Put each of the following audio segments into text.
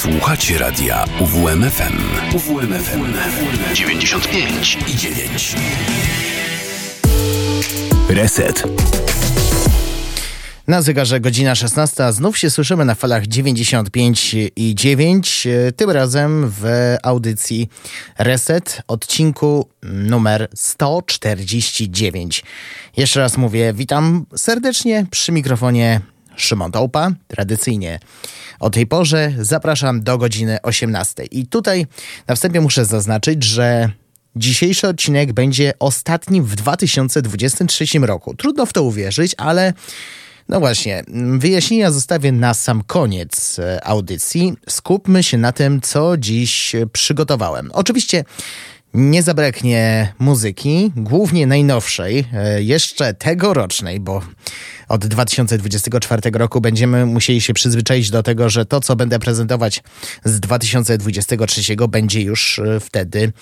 Słuchacie radia UWMFM. UWMFM 95 i 9. Reset. Na zegarze godzina 16. Znów się słyszymy na falach 95 i 9. Tym razem w audycji Reset, odcinku numer 149. Jeszcze raz mówię, witam serdecznie przy mikrofonie Szymon Tołpa. Tradycyjnie o tej porze zapraszam do godziny 18. I tutaj na wstępie muszę zaznaczyć, że Dzisiejszy odcinek będzie ostatnim w 2023 roku. Trudno w to uwierzyć, ale no właśnie, wyjaśnienia zostawię na sam koniec e, audycji. Skupmy się na tym, co dziś przygotowałem. Oczywiście nie zabraknie muzyki, głównie najnowszej, e, jeszcze tegorocznej, bo od 2024 roku będziemy musieli się przyzwyczaić do tego, że to, co będę prezentować z 2023 będzie już e, wtedy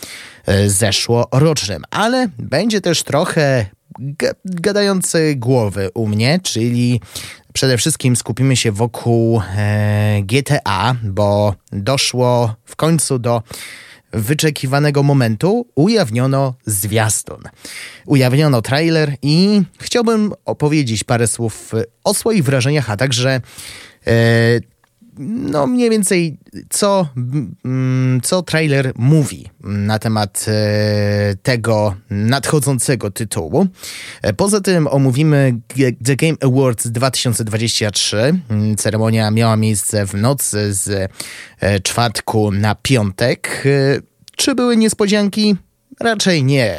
zeszłorocznym. Ale będzie też trochę gadające głowy u mnie, czyli przede wszystkim skupimy się wokół e, GTA, bo doszło w końcu do wyczekiwanego momentu ujawniono zwiastun. Ujawniono trailer i chciałbym opowiedzieć parę słów o swoich wrażeniach, a także e, no mniej więcej co, mm, co trailer mówi na temat e, tego nadchodzącego tytułu. E, poza tym omówimy The Game Awards 2023. Mm, ceremonia miała miejsce w nocy z e, czwartku na piątek. Czy były niespodzianki? Raczej nie.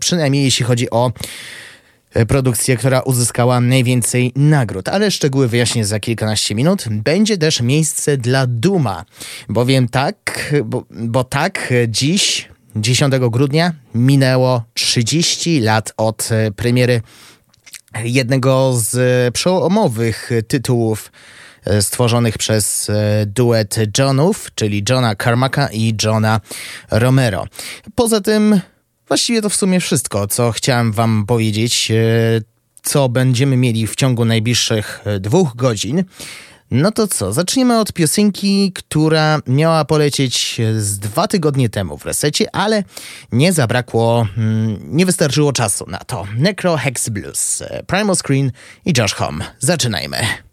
przynajmniej jeśli chodzi o produkcję, która uzyskała najwięcej nagród, ale szczegóły wyjaśnię za kilkanaście minut. Będzie też miejsce dla Duma, bowiem tak, bo, bo tak dziś, 10 grudnia, minęło 30 lat od e, premiery jednego z przełomowych tytułów e, stworzonych przez duet Johnów, czyli Johna Carmacka i Johna Romero. Poza tym Właściwie to w sumie wszystko, co chciałem Wam powiedzieć, e, co będziemy mieli w ciągu najbliższych e, dwóch godzin. No to co, zaczniemy od piosenki, która miała polecieć e, z dwa tygodnie temu w resecie, ale nie zabrakło, mm, nie wystarczyło czasu na to. Necro Hex Blues, Primal Screen i Josh Home. Zaczynajmy.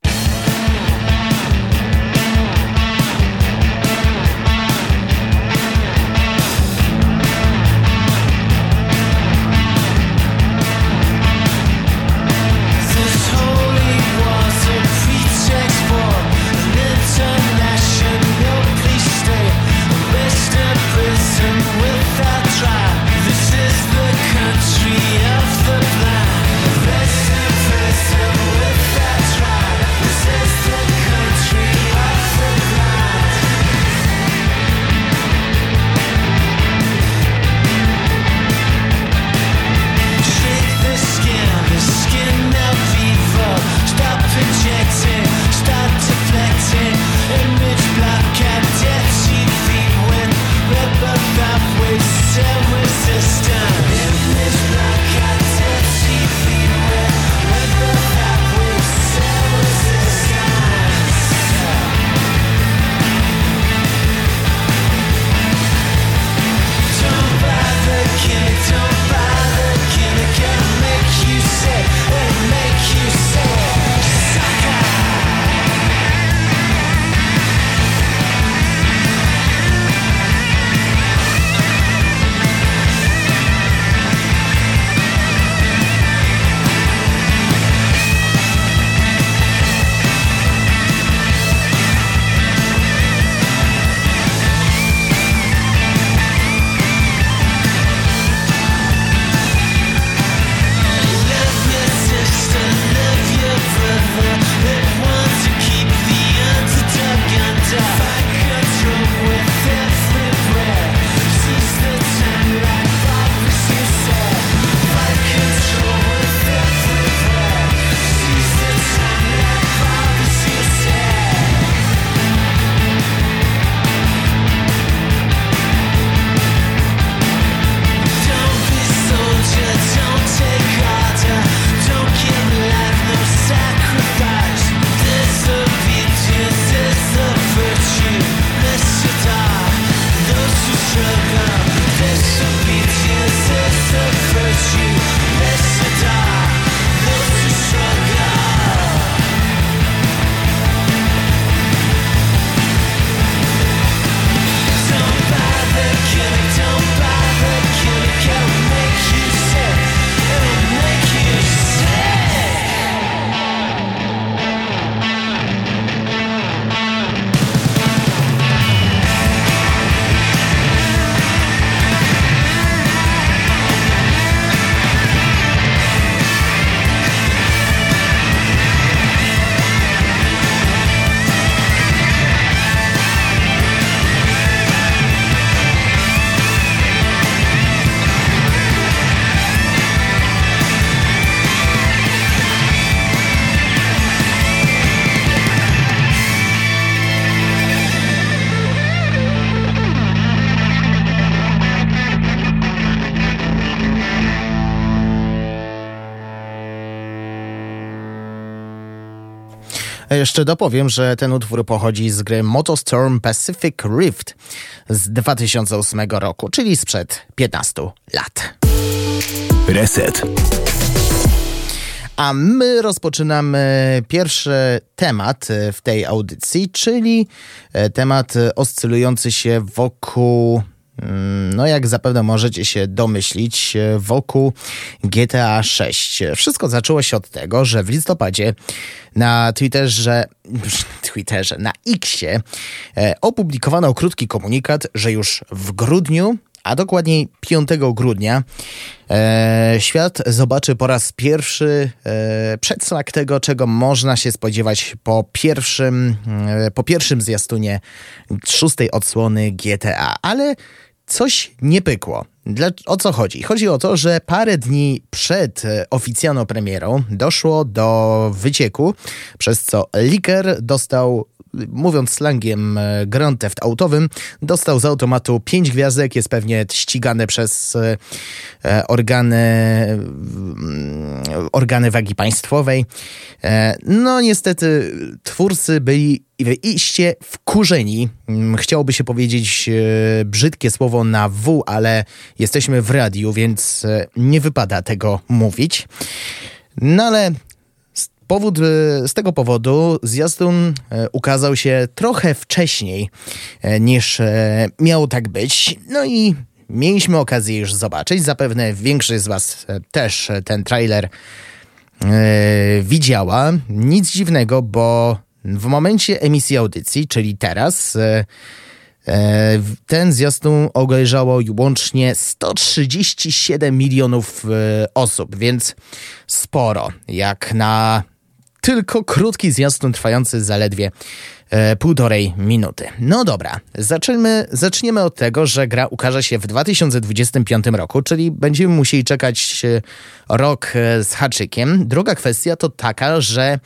Jeszcze dopowiem, że ten utwór pochodzi z gry Motostorm Pacific Rift z 2008 roku, czyli sprzed 15 lat. Reset. A my rozpoczynamy pierwszy temat w tej audycji, czyli temat oscylujący się wokół no, jak zapewne możecie się domyślić, e, wokół GTA 6. Wszystko zaczęło się od tego, że w listopadzie na Twitterze, Twitterze, na Xie e, opublikowano krótki komunikat, że już w grudniu a dokładniej 5 grudnia e, świat zobaczy po raz pierwszy e, przedsmak tego, czego można się spodziewać po pierwszym, e, po pierwszym zwiastunie szóstej odsłony GTA. Ale coś nie pykło. Dla, o co chodzi? Chodzi o to, że parę dni przed e, oficjalną premierą doszło do wycieku, przez co Liker dostał mówiąc slangiem e, Grand Theft Autowym, dostał z automatu 5 gwiazdek, jest pewnie ścigany przez e, e, organy, mm, organy wagi państwowej. No niestety twórcy byli iście wkurzeni. Mm, chciałoby się powiedzieć brzydkie słowo na W, ale jesteśmy w radiu, więc nie wypada tego mówić. No ale Powód, e, z tego powodu zwiastun e, ukazał się trochę wcześniej e, niż miało tak być. No i mieliśmy okazję już zobaczyć. Zapewne większość z Was też ten trailer widziała. Nic dziwnego, bo w momencie emisji audycji, czyli teraz, ten zwiastun obejrzało łącznie 137 milionów osób, więc sporo. Jak na tylko krótki zwiastun trwający zaledwie e, półtorej minuty. No dobra, zaczniemy, zaczniemy od tego, że gra ukaże się w 2025 roku, czyli będziemy musieli czekać e, rok e, z haczykiem. Druga kwestia to taka, że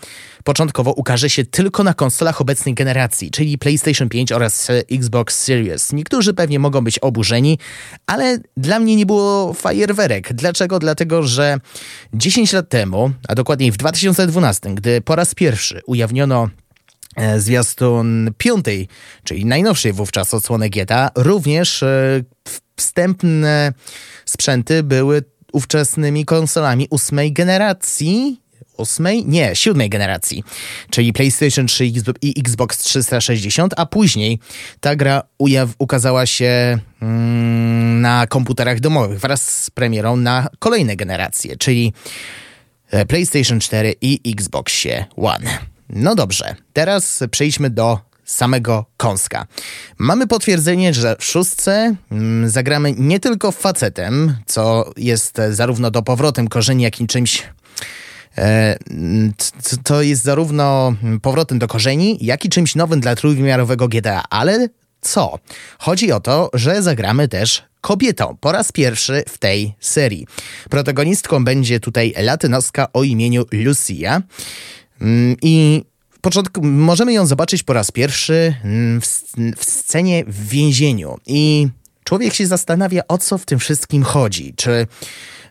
początkowo ukaże się tylko na konsolach obecnej generacji, czyli PlayStation 5 oraz Xbox Series. Niektórzy pewnie mogą być oburzeni, ale dla mnie nie było fajerwerek. Dlaczego? Dlatego, że 10 lat temu, a dokładniej w 2012, gdy po raz pierwszy ujawniono zwiastun piątej, czyli najnowszej wówczas odsłony GTA, również e, wstępne sprzęty były ówczesnymi konsolami ósmej generacji, ósmej? Nie, siódmej generacji, czyli PlayStation 3 i Xbox 360, a później ta gra ujaw- ukazała się mm, na komputerach domowych wraz z premierą na kolejne generacje, czyli e, PlayStation 4 i Xboxie One. No dobrze, teraz przejdźmy do samego kąska. Mamy potwierdzenie, że w szóstce mm, zagramy nie tylko facetem, co jest zarówno do powrotem korzeni, jak i czymś E, to jest zarówno powrotem do korzeni, jak i czymś nowym dla trójwymiarowego GTA, ale co? Chodzi o to, że zagramy też kobietą po raz pierwszy w tej serii. Protagonistką będzie tutaj latynoska o imieniu Lucia mm, i w początku możemy ją zobaczyć po raz pierwszy mm, w, w scenie w więzieniu i człowiek się zastanawia o co w tym wszystkim chodzi. Czy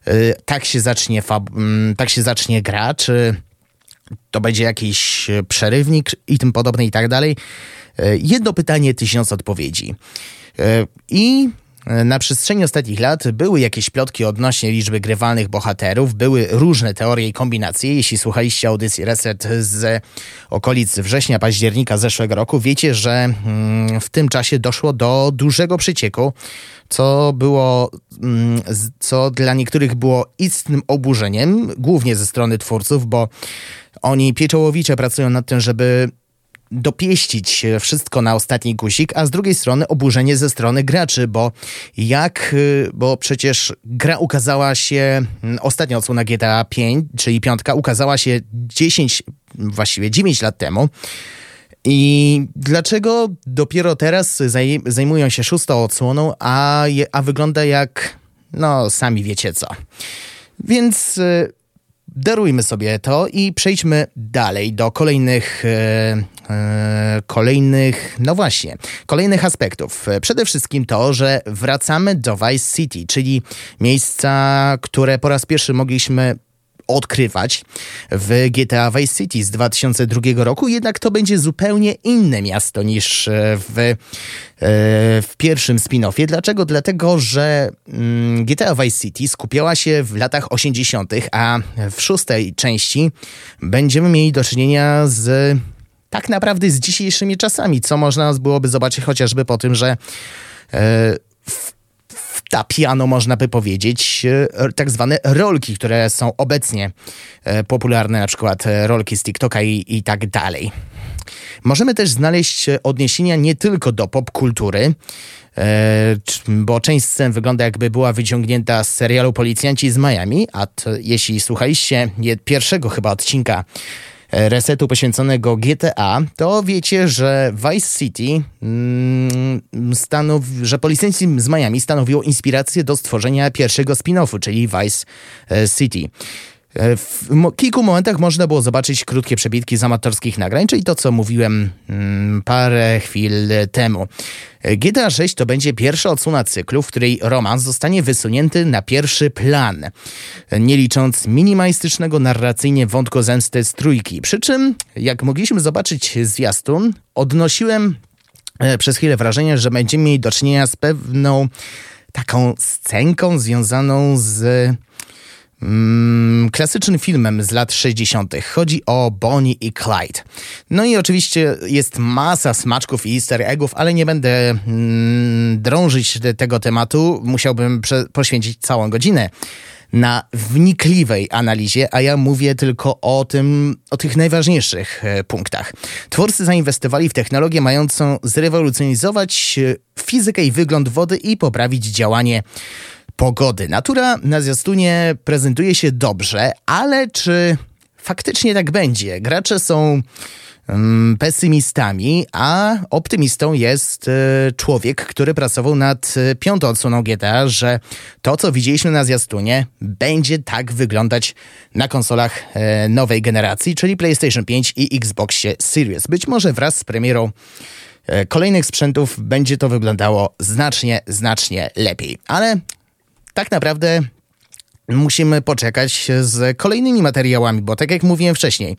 Y, tak się zacznie, mm, tak się zacznie gra, czy to będzie jakiś przerywnik i tym podobne i tak dalej. Y, jedno pytanie, tysiąc odpowiedzi. Y, I Na przestrzeni ostatnich lat były jakieś plotki odnośnie liczby grywalnych bohaterów, były różne teorie i kombinacje. Jeśli słuchaliście audycji Reset z okolic września, października zeszłego roku, wiecie, że mm, w tym czasie doszło do dużego przycieku, co było, mm, co dla niektórych było istnym oburzeniem, głównie ze strony twórców, bo oni pieczołowicie pracują nad tym, żeby dopieścić wszystko na ostatni guzik, a z drugiej strony oburzenie ze strony graczy, bo jak, y, bo przecież gra ukazała się, mm, ostatnia odsłona GTA 5, czyli piątka, ukazała się 10, właściwie 9 lat temu. I dlaczego dopiero teraz zajmują się szóstą odsłoną, a, a wygląda jak, no sami wiecie co. Więc y, darujmy sobie to i przejdźmy dalej do kolejnych, e, kolejnych, no właśnie, kolejnych aspektów. Przede wszystkim to, że wracamy do Vice City, czyli miejsca, które po raz pierwszy mogliśmy odkrywać w GTA Vice City z 2002 roku, jednak to będzie zupełnie inne miasto niż e, w, e, w pierwszym spin-offie. Dlaczego? Dlatego, że mm, GTA Vice City skupiała się w latach 80., a w szóstej części będziemy mieli do czynienia z tak naprawdę z dzisiejszymi czasami, co można byłoby zobaczyć chociażby po tym, że e, w piano można by powiedzieć, e, tak zwane rolki, które są obecnie e, popularne, na przykład e, rolki z TikToka i, i tak dalej. Możemy też znaleźć odniesienia nie tylko do popkultury, bo część scen wygląda jakby była wyciągnięta z serialu Policjanci z Miami, a jeśli słuchaliście pierwszego chyba odcinka resetu poświęconego GTA, to wiecie, że Vice City mm, stanow, że policjanci z Miami stanowiło inspirację do stworzenia pierwszego spin-offu, czyli Vice e, City. E, w kilku momentach można było zobaczyć krótkie przebitki z amatorskich nagrań, czyli to, co mówiłem mm, parę chwil temu. E, GTA 6 to będzie pierwsza odsłona cyklu, w której romans zostanie wysunięty na pierwszy plan, nie licząc minimalistycznego narracyjnie wątku zemsty z trójki. Przy czym, jak mogliśmy zobaczyć zwiastun, odnosiłem e, przez chwilę wrażenie, że będziemy mieli do czynienia z pewną taką scenką związaną z mm, klasycznym filmem z lat 60. Chodzi o Bonnie i Clyde. No i oczywiście jest masa smaczków i easter eggów, ale nie będę mm, drążyć tego tematu. Musiałbym poświęcić całą godzinę na wnikliwej analizie, a ja mówię tylko o tym, o tych najważniejszych e, punktach. Twórcy zainwestowali w technologię mającą zrewolucjonizować e, fizykę i wygląd wody i poprawić działanie pogody. Natura na zwiastunie prezentuje się dobrze, ale czy faktycznie tak będzie? Gracze są um, pesymistami, a optymistą jest y, człowiek, który pracował nad y, piątą odsłoną GTA, że to, co widzieliśmy na zwiastunie, będzie tak wyglądać na konsolach y, nowej generacji, czyli PlayStation 5 i Xboxie Series. Być może wraz z premierą kolejnych sprzętów będzie to wyglądało znacznie, znacznie lepiej. Ale tak naprawdę musimy poczekać z kolejnymi materiałami, bo tak jak mówiłem wcześniej,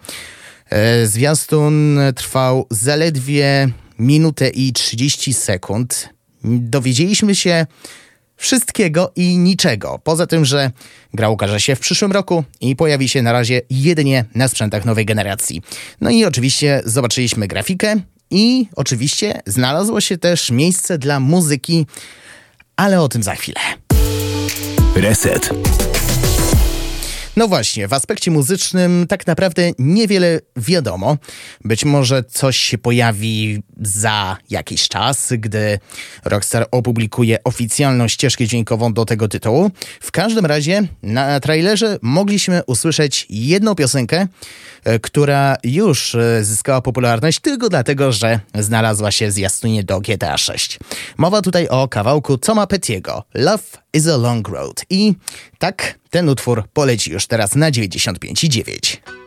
e, zwiastun trwał zaledwie minutę i 30 sekund. Dowiedzieliśmy się wszystkiego i niczego. Poza tym, że gra ukaże się w przyszłym roku i pojawi się na razie jedynie na sprzętach nowej generacji. No i oczywiście zobaczyliśmy grafikę i oczywiście znalazło się też miejsce dla muzyki, ale o tym za chwilę. Reset. No właśnie, w aspekcie muzycznym tak naprawdę niewiele wiadomo. Być może coś się pojawi za jakiś czas, gdy Rockstar opublikuje oficjalną ścieżkę dźwiękową do tego tytułu. W każdym razie na trailerze mogliśmy usłyszeć jedną piosenkę, e, która już e, zyskała popularność tylko dlatego, że znalazła się w zwiastunie do GTA 6. Mowa tutaj o kawałku Toma Pettiego, Love is a Long Road. I tak, ten utwór poleci już teraz na 95,9.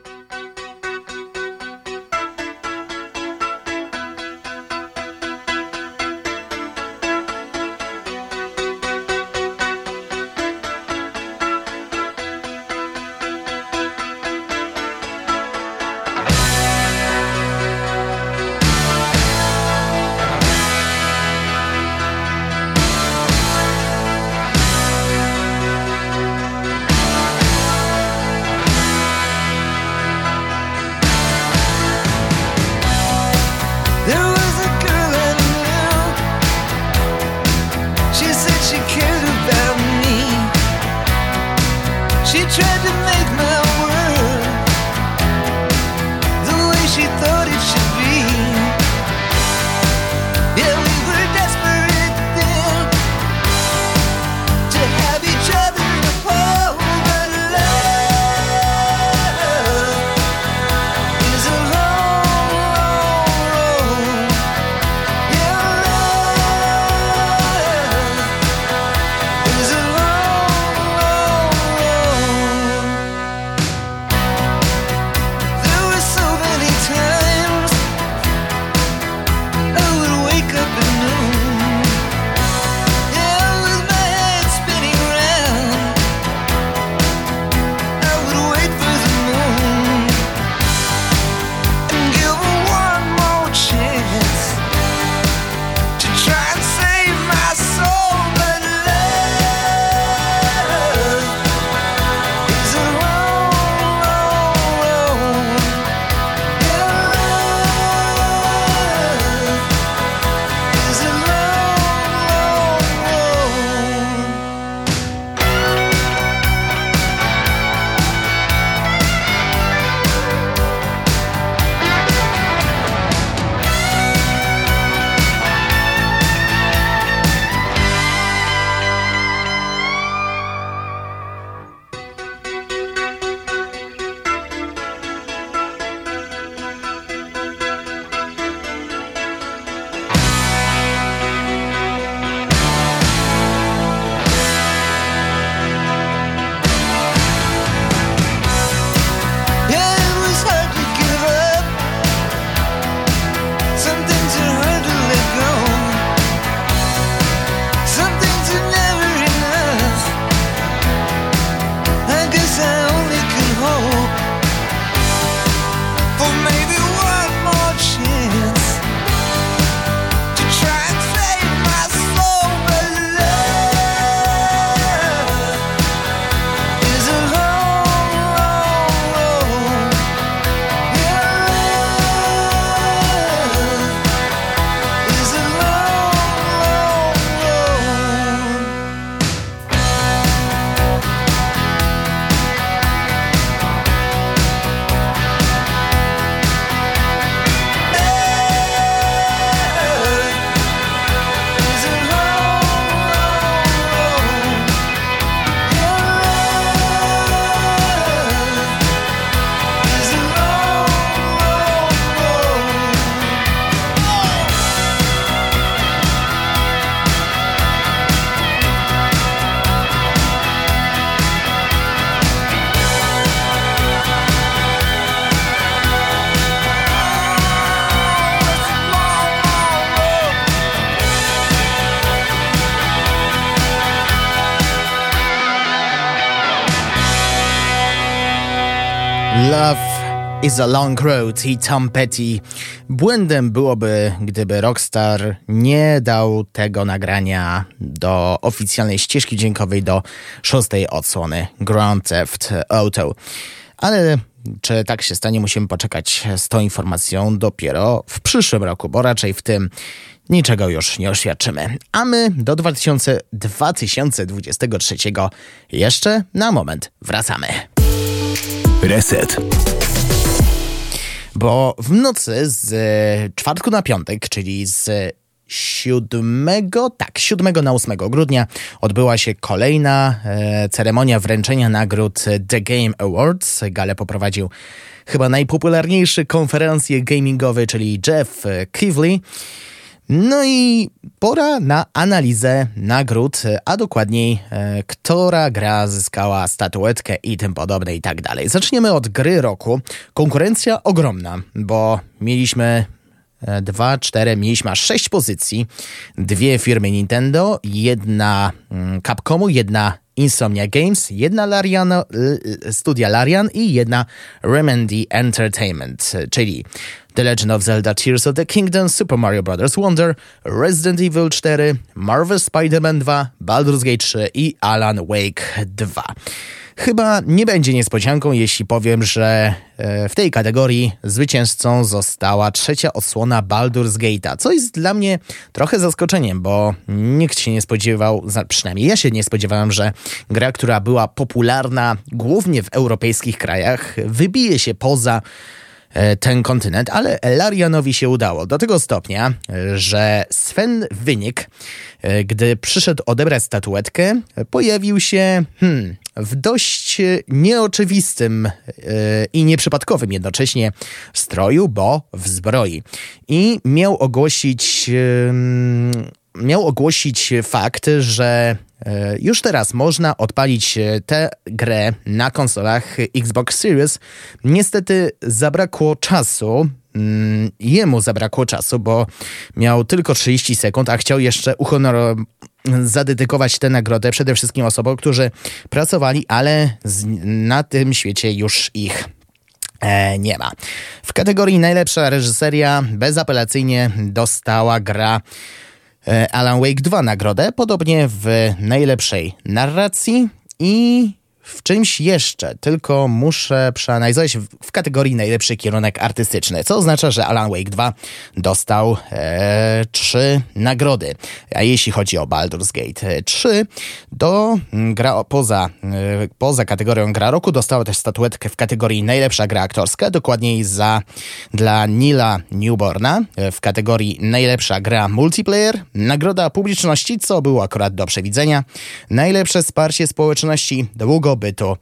Is a Long Road i Tom Petty. Błędem byłoby, gdyby Rockstar nie dał tego nagrania do oficjalnej ścieżki dźwiękowej do szóstej odsłony Grand Theft Auto. Ale czy tak się stanie, musimy poczekać z tą informacją dopiero w przyszłym roku, bo raczej w tym niczego już nie oświadczymy. A my do 2000, 2023 jeszcze na moment wracamy. Reset. Bo w nocy z czwartku na piątek, czyli z 7, tak, 7 na 8 grudnia odbyła się kolejna e, ceremonia wręczenia nagród The Game Awards. Galę poprowadził chyba najpopularniejszy konferencję gamingowy, czyli Jeff Kivley. No i pora na analizę nagród, a dokładniej, e, która gra zyskała statuetkę i tym podobne i tak dalej. Zaczniemy od gry roku. Konkurencja ogromna, bo mieliśmy e, dwa, cztery, mieliśmy aż sześć pozycji. Dwie firmy Nintendo, jedna mm, Capcomu, jedna Insomnia Games, jedna Lariano, studia Larian i jedna Remedy Entertainment, czyli The Legend of Zelda Tears of the Kingdom, Super Mario Bros. Wonder, Resident Evil 4, Marvel Spider-Man 2, Baldur's Gate 3 i Alan Wake 2. Chyba nie będzie niespodzianką, jeśli powiem, że e, w tej kategorii zwycięzcą została trzecia odsłona Baldur's Gate'a, co jest dla mnie trochę zaskoczeniem, bo nikt się nie spodziewał, przynajmniej ja się nie spodziewałem, że gra, która była popularna głównie w europejskich krajach, wybije się poza ten kontynent, ale Larianowi się udało do tego stopnia, że Sven Wynik, e, gdy przyszedł odebrać statuetkę, pojawił się hmm, w dość nieoczywistym e, i nieprzypadkowym jednocześnie stroju, bo w zbroi. I miał ogłosić miał ogłosić fakt, że e, już teraz można odpalić e, tę grę na konsolach Xbox Series. Niestety zabrakło czasu. Mm, jemu zabrakło czasu, bo miał tylko 30 sekund, a chciał jeszcze zadedykować tę nagrodę przede wszystkim osobom, którzy pracowali, ale na tym świecie już ich e, nie ma. W kategorii najlepsza reżyseria bezapelacyjnie dostała gra E, Alan Wake 2 nagrodę, podobnie w najlepszej narracji i w czymś jeszcze, tylko muszę przeanalizować w kategorii najlepszy kierunek artystyczny, co oznacza, że Alan Wake 2 dostał e, trzy nagrody. A jeśli chodzi o Baldur's Gate 3, to gra poza, e, poza kategorią gra roku dostała też statuetkę w kategorii najlepsza gra aktorska, dokładniej za dla Nila Newborna w kategorii najlepsza gra multiplayer, nagroda publiczności, co było akurat do przewidzenia, najlepsze wsparcie społeczności, długo by to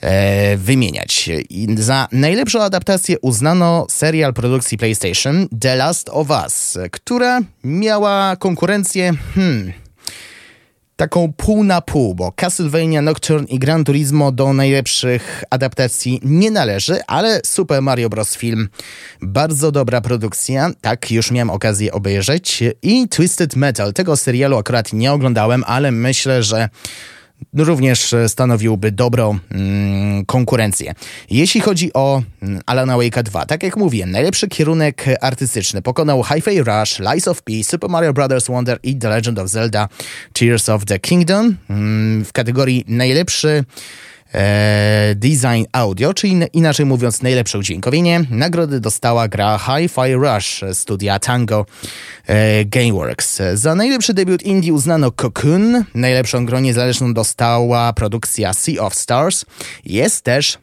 e, wymieniać. I za najlepszą adaptację uznano serial produkcji PlayStation The Last of Us, która miała konkurencję, hmm, taką pół na pół, bo Castlevania, Nocturne i Gran Turismo do najlepszych adaptacji nie należy, ale Super Mario Bros. film bardzo dobra produkcja, tak już miałem okazję obejrzeć i Twisted Metal. Tego serialu akurat nie oglądałem, ale myślę, że również stanowiłby dobrą mm, konkurencję. Jeśli chodzi o mm, Alana Wake'a 2, tak jak mówiłem, najlepszy kierunek artystyczny pokonał Hi-Fi Rush, Lies of P, Super Mario Bros. Wonder i The Legend of Zelda Tears of the Kingdom. Mm, w kategorii najlepszy e, Design Audio, czyli inaczej mówiąc najlepsze udźwiękowienie. Nagrody dostała gra Hi-Fi Rush studia Tango e, Gameworks. Za najlepszy debiut indie uznano Cocoon. Najlepszą grę niezależną dostała produkcja Sea of Stars. Jest też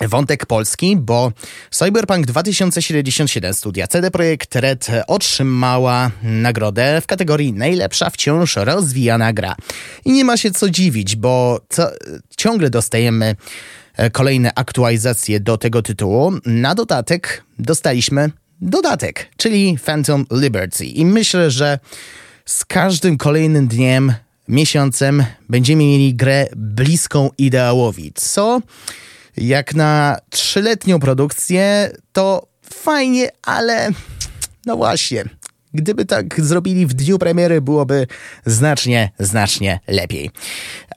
wątek polski, bo Cyberpunk 2077 studia CD Projekt Red otrzymała nagrodę w kategorii najlepsza wciąż rozwijana gra. I nie ma się co dziwić, bo co, ciągle dostajemy e, kolejne aktualizacje do tego tytułu. Na dodatek dostaliśmy dodatek, czyli Phantom Liberty. I myślę, że z każdym kolejnym dniem, miesiącem będziemy mieli grę bliską ideałowi, co jak na trzyletnią produkcję, to fajnie, ale no właśnie. gdyby tak zrobili w dniu premiery, byłoby znacznie, znacznie lepiej.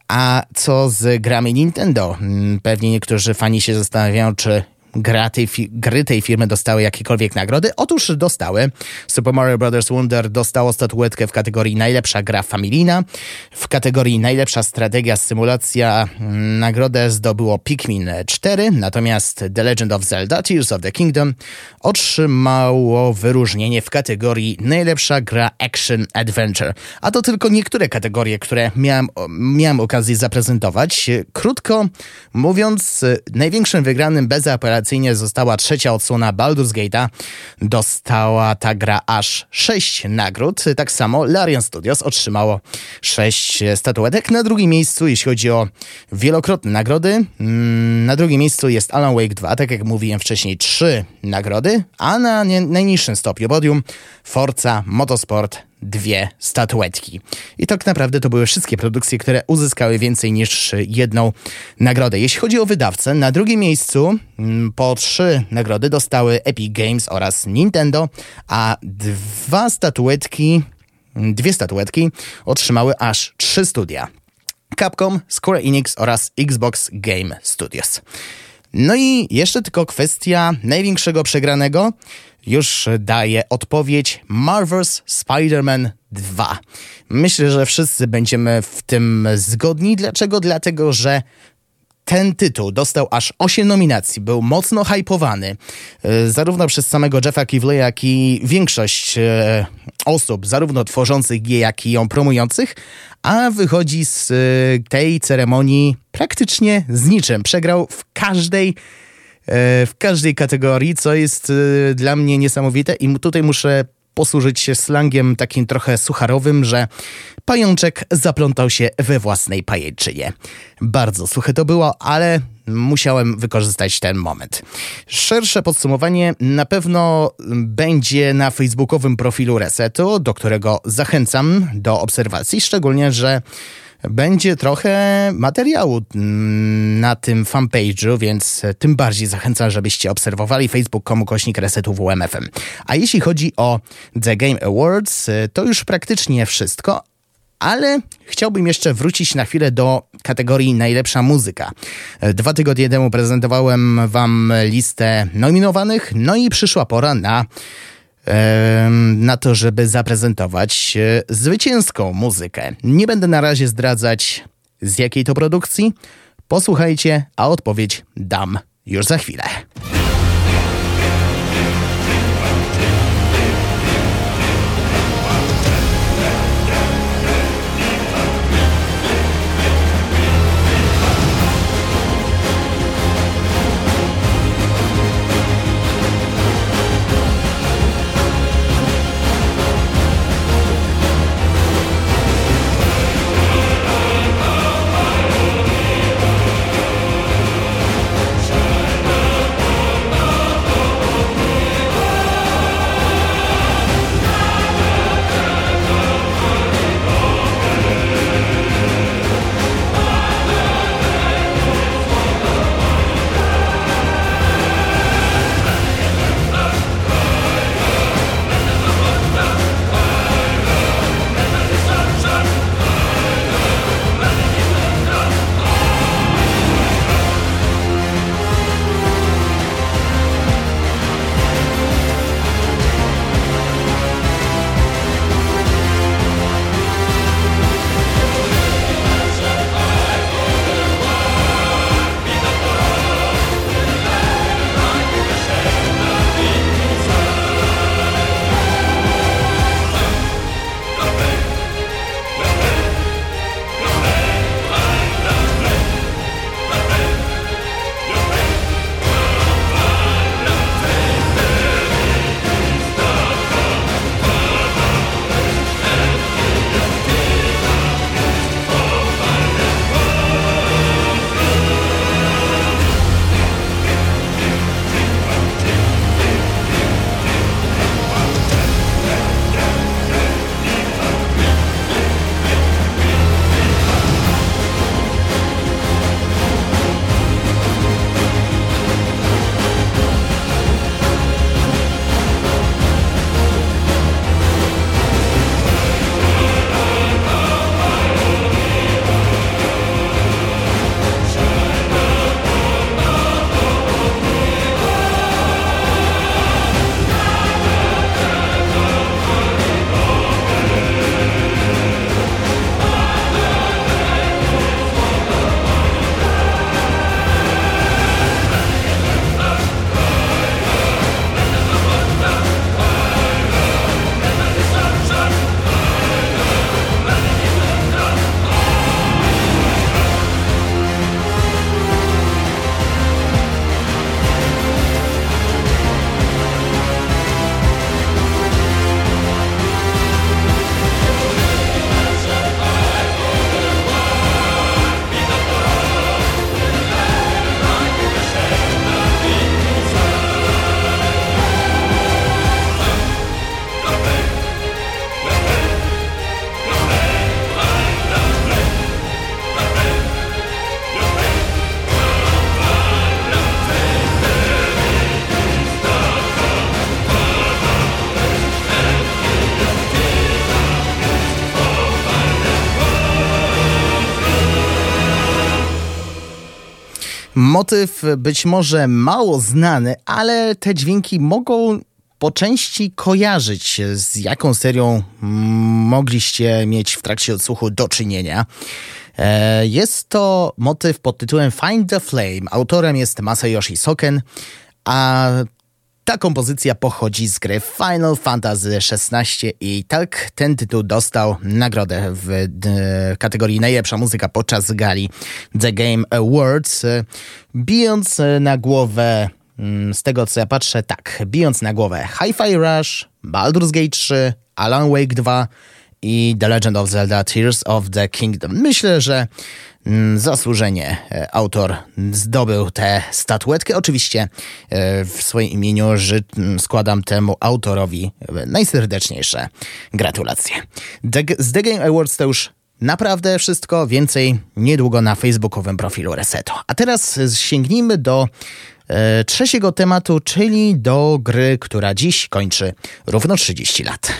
A co z grami Nintendo? Mm, pewnie niektórzy fani się zastanawiają, czy gra tej gry tej firmy dostały jakiekolwiek nagrody? Otóż dostały. Super Mario Bros. Wonder dostało statuetkę w kategorii najlepsza gra familijna. W kategorii najlepsza strategia symulacja nagrodę zdobyło Pikmin 4, natomiast The Legend of Zelda Tears of the Kingdom otrzymało wyróżnienie w kategorii najlepsza gra action adventure. A to tylko niektóre kategorie, które miałem, miałem okazję zaprezentować. Krótko mówiąc, największym wygranym bez apelacji rewelacyjnie została trzecia odsłona Baldur's Gate'a. Dostała ta gra aż sześć nagród. Tak samo Larian Studios otrzymało sześć statuetek. Na drugim miejscu, jeśli chodzi o wielokrotne nagrody, mm, na drugim miejscu jest Alan Wake 2, tak jak mówiłem wcześniej, trzy nagrody, a na najniższym stopniu podium Forza Motorsport dwie statuetki. I tak naprawdę to były wszystkie produkcje, które uzyskały więcej niż jedną nagrodę. Jeśli chodzi o wydawcę, na drugim miejscu mm, po trzy nagrody dostały Epic Games oraz Nintendo, a dwa statuetki, dwie statuetki otrzymały aż trzy studia. Capcom, Square Enix oraz Xbox Game Studios. No i jeszcze tylko kwestia największego przegranego już daje odpowiedź Marvel's Spider-Man 2. Myślę, że wszyscy będziemy w tym zgodni. Dlaczego? Dlatego, że ten tytuł dostał aż 8 nominacji, był mocno hypowany, e, zarówno przez samego Jeffa Kivley, jak i większość e, osób, zarówno tworzących G, jak i ją promujących, a wychodzi z e, tej ceremonii praktycznie z niczym. Przegrał w każdej w każdej kategorii, co jest e, dla mnie niesamowite i tutaj muszę posłużyć się slangiem takim trochę sucharowym, że pajączek zaplątał się we własnej pajęczynie. Bardzo suche to było, ale musiałem wykorzystać ten moment. Szersze podsumowanie na pewno będzie na facebookowym profilu Resetu, do którego zachęcam do obserwacji, szczególnie, że będzie trochę materiału mm, na tym fanpage'u, więc tym bardziej zachęcam, żebyście obserwowali facebook.com kośnik resetu WMFM. A jeśli chodzi o The Game Awards, to już praktycznie wszystko, ale chciałbym jeszcze wrócić na chwilę do kategorii najlepsza muzyka. Dwa tygodnie temu prezentowałem wam listę nominowanych, no i przyszła pora na na to, żeby zaprezentować e, zwycięską muzykę. Nie będę na razie zdradzać z jakiej to produkcji. Posłuchajcie, a odpowiedź dam już za chwilę. Motyw być może mało znany, ale te dźwięki mogą po części kojarzyć, z jaką serią mogliście mieć w trakcie odsłuchu do czynienia. E, jest to motyw pod tytułem Find the Flame. Autorem jest Masayoshi Soken, a ta kompozycja pochodzi z gry Final Fantasy XVI i tak ten tytuł dostał nagrodę w kategorii najlepsza muzyka podczas gali The Game Awards, bijąc na głowę mm, z tego co ja patrzę, tak, bijąc na głowę Hi-Fi Rush, Baldur's Gate 3, Alan Wake 2 i The Legend of Zelda Tears of the Kingdom. Myślę, że zasłużenie e, autor zdobył tę statuetkę. Oczywiście e, w swoim imieniu mm, składam temu autorowi najserdeczniejsze gratulacje. z The Game Awards to już naprawdę wszystko. Więcej niedługo na facebookowym profilu Reseto. A teraz sięgnijmy do e, trzeciego tematu, czyli do gry, która dziś kończy równo 30 lat.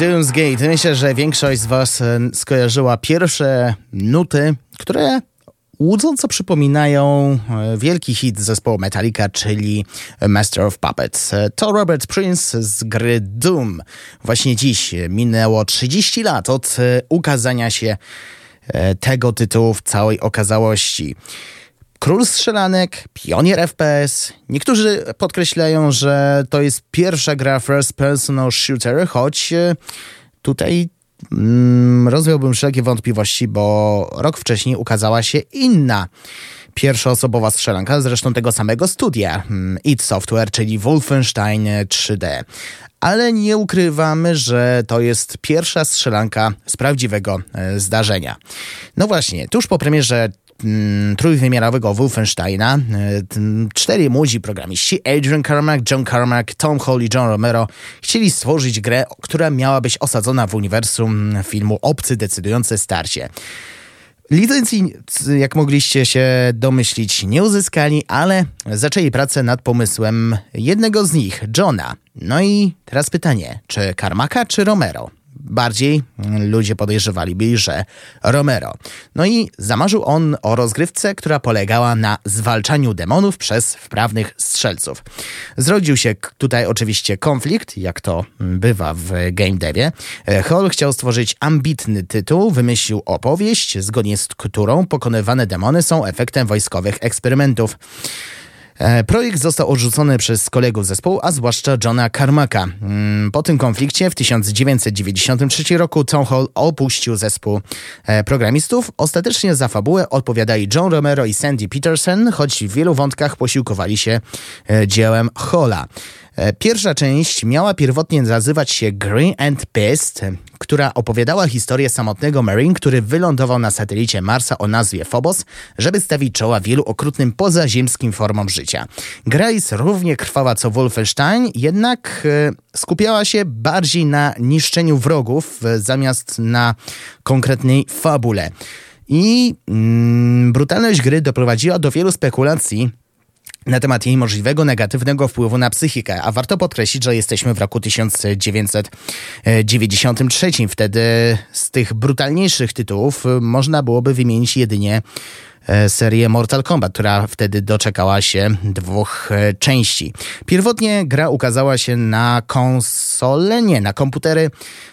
Doomsgate. Myślę, że większość z Was e, skojarzyła pierwsze nuty, które łudząco przypominają e, wielki hit zespołu Metallica, czyli Master of Puppets. E, to Robert Prince z gry Doom. Właśnie dziś minęło 30 lat od ukazania się tego tytułu w całej okazałości. Król strzelanek, pionier FPS. Niektórzy podkreślają, że to jest pierwsza gra first personal shooter, choć e, tutaj mm, rozwiałbym wszelkie wątpliwości, bo rok wcześniej ukazała się inna pierwszoosobowa strzelanka, zresztą tego samego studia, mm, id Software, czyli Wolfenstein 3D. Ale nie ukrywamy, że to jest pierwsza strzelanka z prawdziwego e, zdarzenia. No właśnie, tuż po premierze trójwymiarowego Wolfensteina. E, cztery młodzi programiści, Adrian Carmack, John Carmack, Tom Hall i John Romero, chcieli stworzyć grę, która miała być osadzona w uniwersum filmu Obcy decydujące starcie. Licencji, jak mogliście się domyślić, nie uzyskali, ale zaczęli pracę nad pomysłem jednego z nich, Johna. No i teraz pytanie, czy Carmacka, czy Romero? Bardziej ludzie podejrzewali, że Romero. No i zamarzył on o rozgrywce, która polegała na zwalczaniu demonów przez wprawnych strzelców. Zrodził się tutaj oczywiście konflikt, jak to bywa w game devie. Hall chciał stworzyć ambitny tytuł, wymyślił opowieść, zgodnie z którą pokonywane demony są efektem wojskowych eksperymentów. E, projekt został odrzucony przez kolegów zespołu, a zwłaszcza Johna Carmacka. Mm, po tym konflikcie w 1993 roku Tom Hall opuścił zespół e, programistów. Ostatecznie za fabułę odpowiadali John Romero i Sandy Peterson, choć w wielu wątkach posiłkowali się e, dziełem Halla. E, pierwsza część miała pierwotnie nazywać się Green and Pissed, która opowiadała historię samotnego Marine, który wylądował na satelicie Marsa o nazwie Phobos, żeby stawić czoła wielu okrutnym pozaziemskim formom życia. Gra jest równie krwawa co Wolfenstein, jednak e, skupiała się bardziej na niszczeniu wrogów e, zamiast na konkretnej fabule. I mm, brutalność gry doprowadziła do wielu spekulacji na temat jej możliwego negatywnego wpływu na psychikę, a warto podkreślić, że jesteśmy w roku 1993. Wtedy z tych brutalniejszych tytułów można byłoby wymienić jedynie serię Mortal Kombat, która wtedy doczekała się dwóch e, części. Pierwotnie gra ukazała się na konsole, nie, na komputery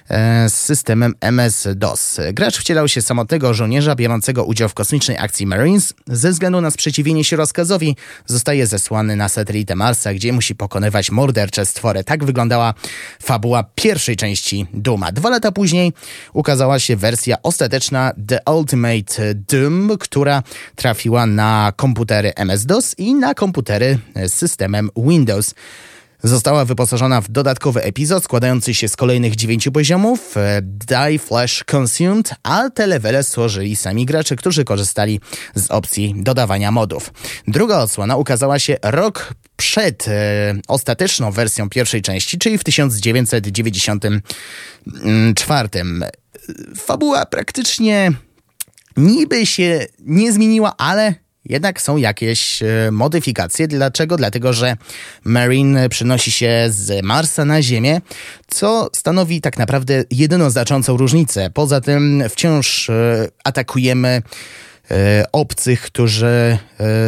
e, z systemem MS-DOS. Gracz wcielał się samotnego żołnierza biorącego udział w kosmicznej akcji Marines. Ze względu na sprzeciwienie się rozkazowi zostaje zesłany na satelitę Marsa, gdzie musi pokonywać mordercze stwory. Tak wyglądała fabuła pierwszej części Duma. Dwa lata później ukazała się wersja ostateczna The Ultimate Doom, która trafiła na komputery MS-DOS i na komputery z systemem Windows. Została wyposażona w dodatkowy epizod składający się z kolejnych dziewięciu poziomów e, Die Flash Consumed, a te levele stworzyli sami gracze, którzy korzystali z opcji dodawania modów. Druga odsłona ukazała się rok przed e, ostateczną wersją pierwszej części, czyli w 1994. Fabuła praktycznie niby się nie zmieniła, ale jednak są jakieś e, modyfikacje. Dlaczego? Dlatego, że Marine przynosi się z Marsa na Ziemię, co stanowi tak naprawdę jedyną znaczącą różnicę. Poza tym wciąż e, atakujemy e, obcych, którzy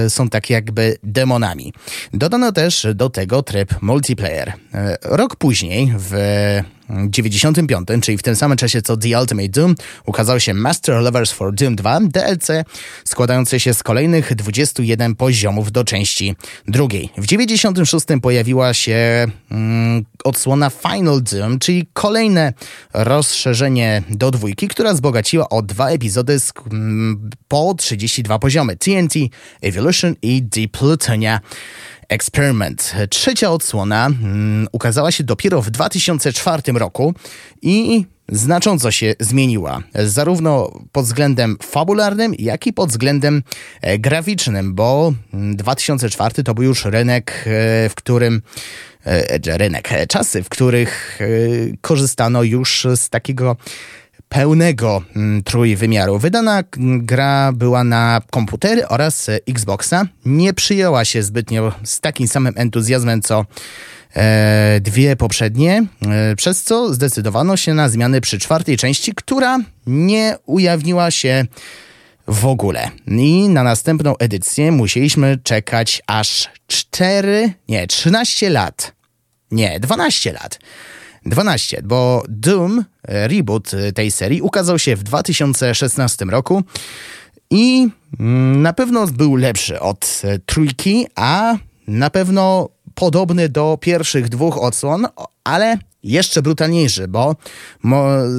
są tak jakby demonami. Dodano też do tego tryb multiplayer. Rok później w 95, czyli w tym samym czasie co The Ultimate Doom, ukazał się Master Lovers for Doom 2 DLC składający się z kolejnych 21 poziomów do części drugiej. W 96 pojawiła się mm, odsłona Final Doom, czyli kolejne rozszerzenie do dwójki, która wzbogaciła o dwa epizody z, mm, po 32 poziomy TNT, Evolution i Deep Plutonia. Experiment. Trzecia odsłona mm, ukazała się dopiero w 2004 roku i znacząco się zmieniła, zarówno pod względem fabularnym, jak i pod względem e, graficznym, bo 2004 mm, to był już rynek, e, w którym e, rynek, czasy, w których korzystano już z takiego pełnego mm, trójwymiaru. Wydana gra była na komputery oraz Xboxa. Nie przyjęła się zbytnio z takim samym entuzjazmem co e, dwie poprzednie, e, przez co zdecydowano się na zmiany przy czwartej części, która nie ujawniła się w ogóle. I na następną edycję musieliśmy czekać aż 4, nie, 13 lat. Nie, 12 lat. 12, bo Doom, e, reboot e, tej serii, ukazał się w 2016 roku i mm, na pewno był lepszy od e, trójki, a na pewno podobny do pierwszych dwóch odsłon, ale jeszcze brutalniejszy, bo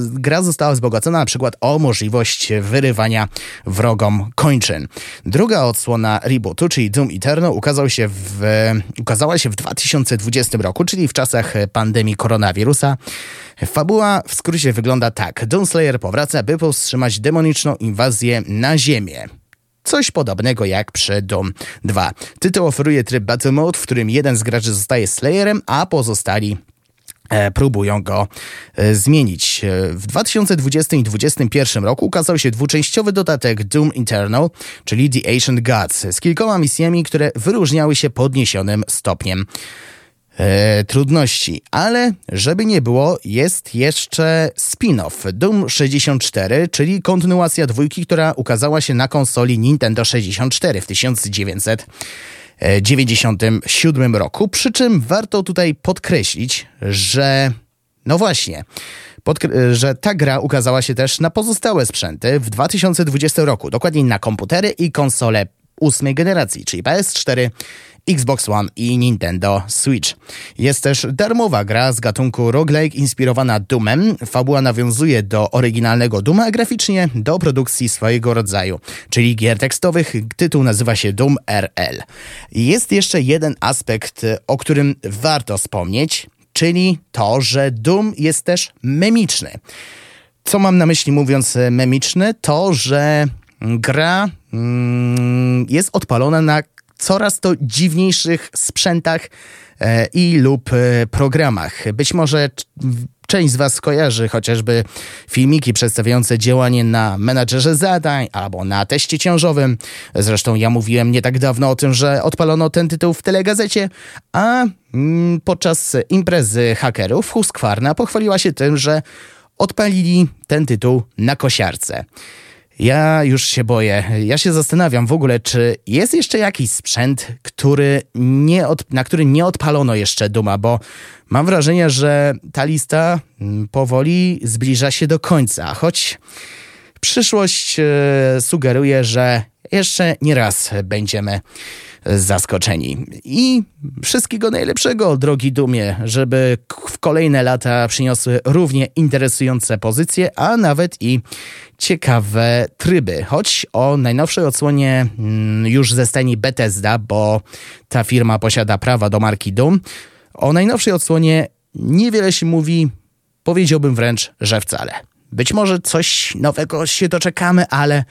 gra została wzbogacona na przykład o możliwość wyrywania wrogom kończyn. Druga odsłona rebootu, czyli Doom Eternal, ukazał się w, ukazała się w 2020 roku, czyli w czasach pandemii koronawirusa. Fabuła w skrócie wygląda tak. Doomslayer powraca, by powstrzymać demoniczną inwazję na Ziemię. Coś podobnego jak przy Doom 2. Tytuł oferuje tryb Battle Mode, w którym jeden z graczy zostaje Slayerem, a pozostali próbują go e, zmienić. E, w 2020 i 2021 roku ukazał się dwuczęściowy dodatek Doom Eternal, czyli The Ancient Gods, z kilkoma misjami, które wyróżniały się podniesionym stopniem e, trudności. Ale żeby nie było, jest jeszcze spin-off Doom 64, czyli kontynuacja dwójki, która ukazała się na konsoli Nintendo 64 w 1997 roku. Przy czym warto tutaj podkreślić, że no właśnie, że ta gra ukazała się też na pozostałe sprzęty w 2020 roku, dokładniej na komputery i konsole ósmej generacji, czyli PS4, Xbox One i Nintendo Switch. Jest też darmowa gra z gatunku roguelike inspirowana Doomem. Fabuła nawiązuje do oryginalnego Dooma, a graficznie do produkcji swojego rodzaju, czyli gier tekstowych. Tytuł nazywa się Doom RL. Jest jeszcze jeden aspekt, o którym warto wspomnieć, czyli to, że Doom jest też memiczny. Co mam na myśli mówiąc memiczny? To, że gra mm, jest odpalona na coraz to dziwniejszych sprzętach e, i lub e, programach. Być może część z Was kojarzy chociażby filmiki przedstawiające działanie na menadżerze zadań albo na teście ciążowym. Zresztą ja mówiłem nie tak dawno o tym, że odpalono ten tytuł w telegazecie, a mm, podczas imprezy hakerów Husqvarna pochwaliła się tym, że odpalili ten tytuł na kosiarce. Ja już się boję. Ja się zastanawiam w ogóle, czy jest jeszcze jakiś sprzęt, który nie od, na który nie odpalono jeszcze Duma, bo mam wrażenie, że ta lista mm, powoli zbliża się do końca, choć przyszłość e, sugeruje, że jeszcze nie raz będziemy zaskoczeni. I wszystkiego najlepszego, drogi Dumie, żeby w kolejne lata przyniosły równie interesujące pozycje, a nawet i ciekawe tryby. Choć o najnowszej odsłonie mm, już ze stajni Bethesda, bo ta firma posiada prawa do marki Doom, o najnowszej odsłonie niewiele się mówi, powiedziałbym wręcz, że wcale. Być może coś nowego się doczekamy, ale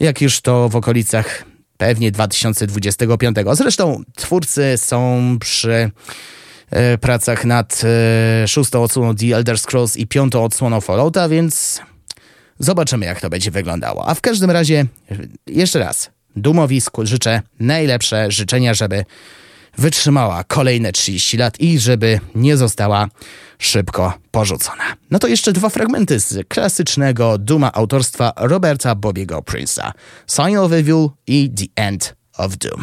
jak już to w okolicach pewnie 2025. Zresztą twórcy są przy e, pracach nad e, szóstą odsłoną The Elder Scrolls i piątą odsłoną Fallouta, więc zobaczymy jak to będzie wyglądało. A w każdym razie jeszcze raz Dumowi życzę najlepsze życzenia, żeby wytrzymała kolejne 30 lat i żeby nie została szybko porzucona. No to jeszcze dwa fragmenty z klasycznego Duma autorstwa Roberta Bobiego Prince'a. Sign of Evil i The End of Doom.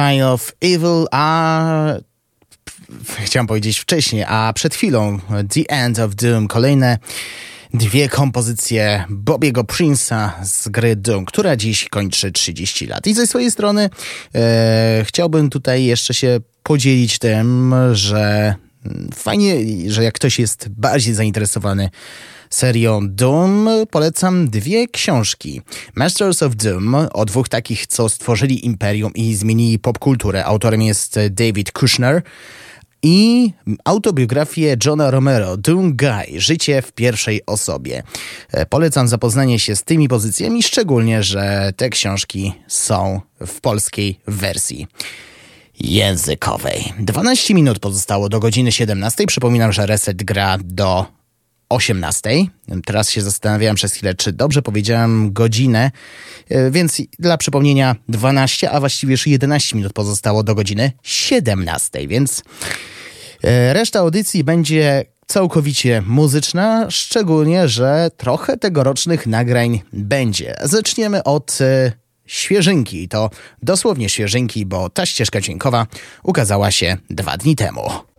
Sign of Evil, a chciałem powiedzieć wcześniej, a przed chwilą The End of Doom, kolejne dwie kompozycje Bobiego Prince'a z gry Doom, która dziś kończy 30 lat. I ze swojej strony e, chciałbym tutaj jeszcze się podzielić tym, że fajnie, że jak ktoś jest bardziej zainteresowany serią Doom polecam dwie książki. Masters of Doom o dwóch takich, co stworzyli imperium i zmienili popkulturę. Autorem jest David Kushner i autobiografię Johna Romero, Doom Guy, Życie w pierwszej osobie. E, polecam zapoznanie się z tymi pozycjami, szczególnie, że te książki są w polskiej wersji językowej. 12 minut pozostało do godziny 17. Przypominam, że reset gra do 18. Teraz się zastanawiałem przez chwilę, czy dobrze powiedziałem godzinę, e, więc dla przypomnienia 12, a właściwie już 11 minut pozostało do godziny 17, więc e, reszta audycji będzie całkowicie muzyczna, szczególnie, że trochę tegorocznych nagrań będzie. Zaczniemy od e, świeżynki. To dosłownie świeżynki, bo ta ścieżka dźwiękowa ukazała się dwa dni temu.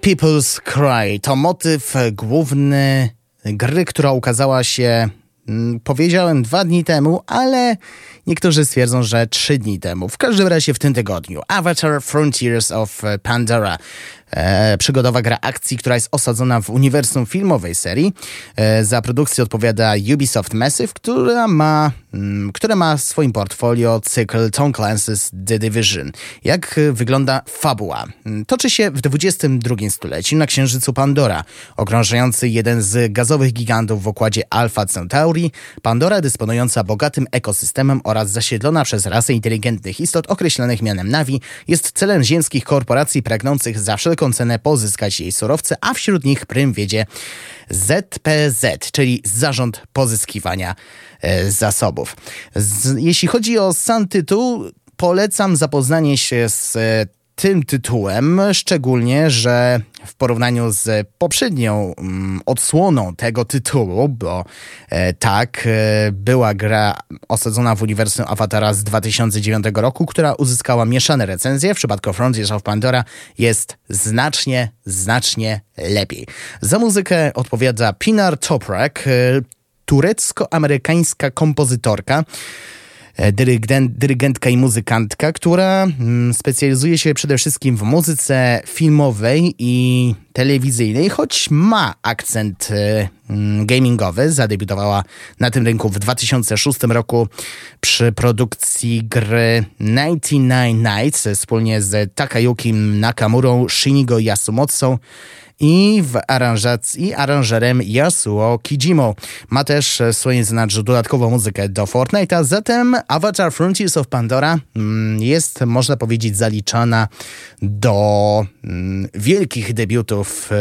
People's Cry to motyw główny gry, która ukazała się, mm, powiedziałem, dwa dni temu, ale niektórzy stwierdzą, że trzy dni temu. W każdym razie w tym tygodniu. Avatar Frontiers of Pandora e, przygodowa gra akcji, która jest osadzona w uniwersum filmowej serii. E, za produkcję odpowiada Ubisoft Massive, która ma, mm, które ma w swoim portfolio cykl Tom Clancy's The Division. Jak wygląda fabuła? Mm, toczy się w XXI stuleciu na księżycu Pandora, okrążający jeden z gazowych gigantów w układzie Alpha Centauri. Pandora dysponująca bogatym ekosystemem oraz zasiedlona przez rasę inteligentnych istot określonych mianem Navi jest celem ziemskich korporacji pragnących za wszelką wszelką cenę pozyskać jej surowce, a wśród nich prym wiedzie ZPZ, czyli Zarząd Pozyskiwania e, Zasobów. Z, jeśli chodzi o sam tytuł, polecam zapoznanie się z e, tym tytułem, szczególnie, że w porównaniu z poprzednią mm, odsłoną tego tytułu, bo e, tak, e, była gra osadzona w uniwersum Avatara z 2009 roku, która uzyskała mieszane recenzje. W przypadku Frontiers of Pandora jest znacznie, znacznie lepiej. Za muzykę odpowiada Pinar Toprak, e, turecko-amerykańska kompozytorka. E, dyrygent, dyrygentka i muzykantka, która mm, specjalizuje się przede wszystkim w muzyce filmowej i telewizyjnej, choć ma akcent e, mm, gamingowy. Zadebiutowała na tym rynku w 2006 roku przy produkcji gry 99 Nights wspólnie z Takayuki Nakamurą, Shinigo Yasumotsu i w aranżacji aranżerem Yasuo Kijimo. Ma też swoje zanadrzu dodatkową muzykę do Fortnite'a, zatem Avatar Frontiers of Pandora mm, jest, można powiedzieć, zaliczana do mm, wielkich debiutów e,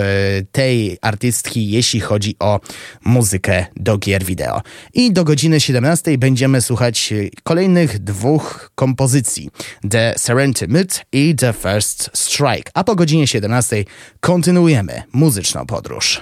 tej artystki, jeśli chodzi o muzykę do gier wideo. I do godziny 17 będziemy słuchać kolejnych dwóch kompozycji: The Serenity Myth i The First Strike. A po godzinie 17 kontynuujemy muzyczną podróż.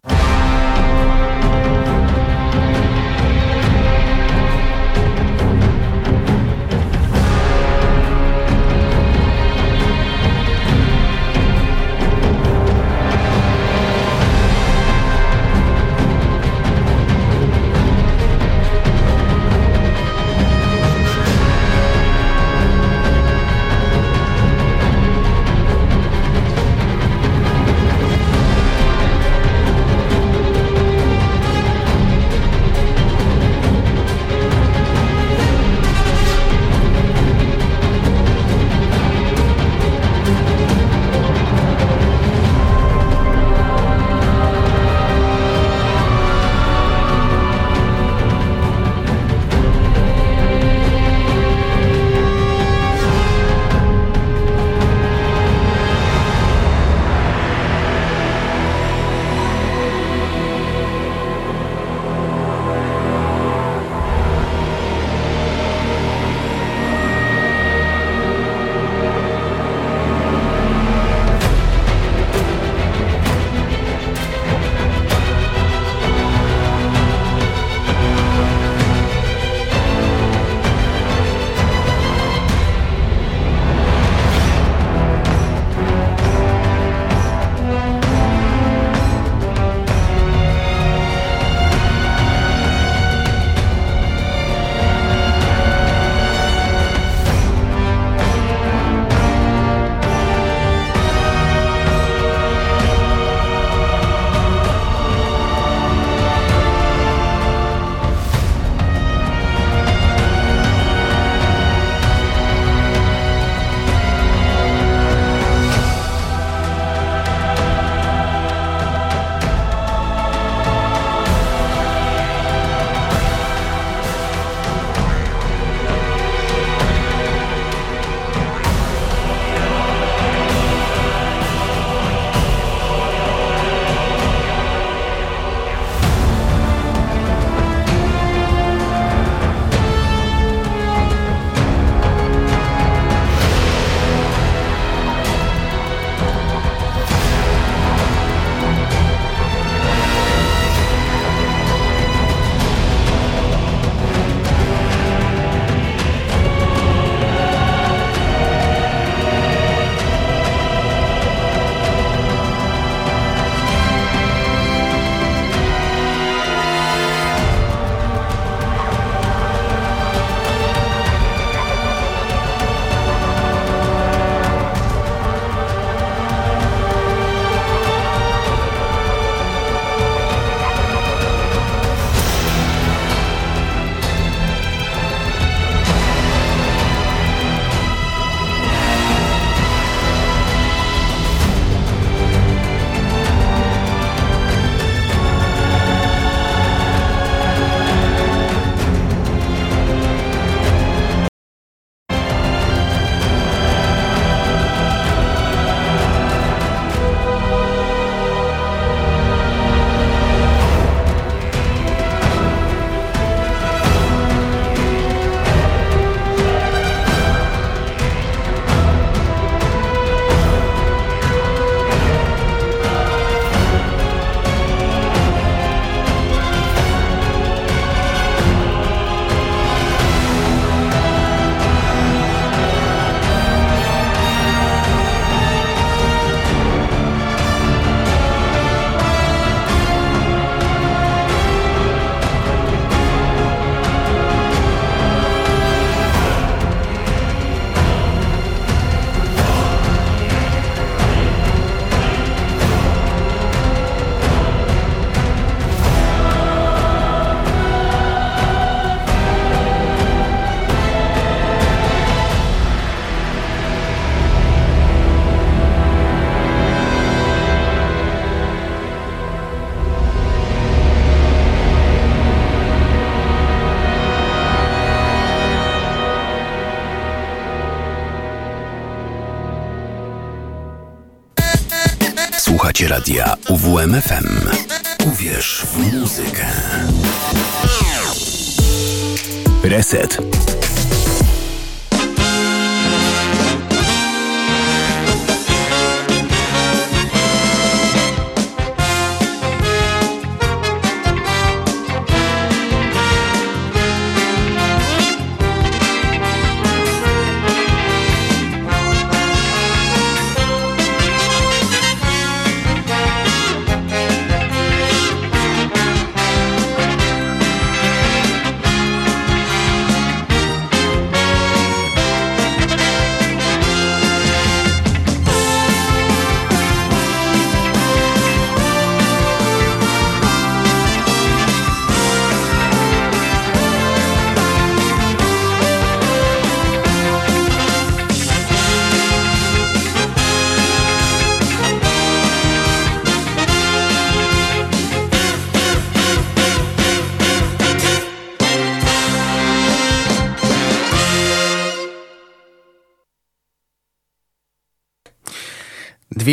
Radia UWMFM. Uwierz w muzykę. Reset.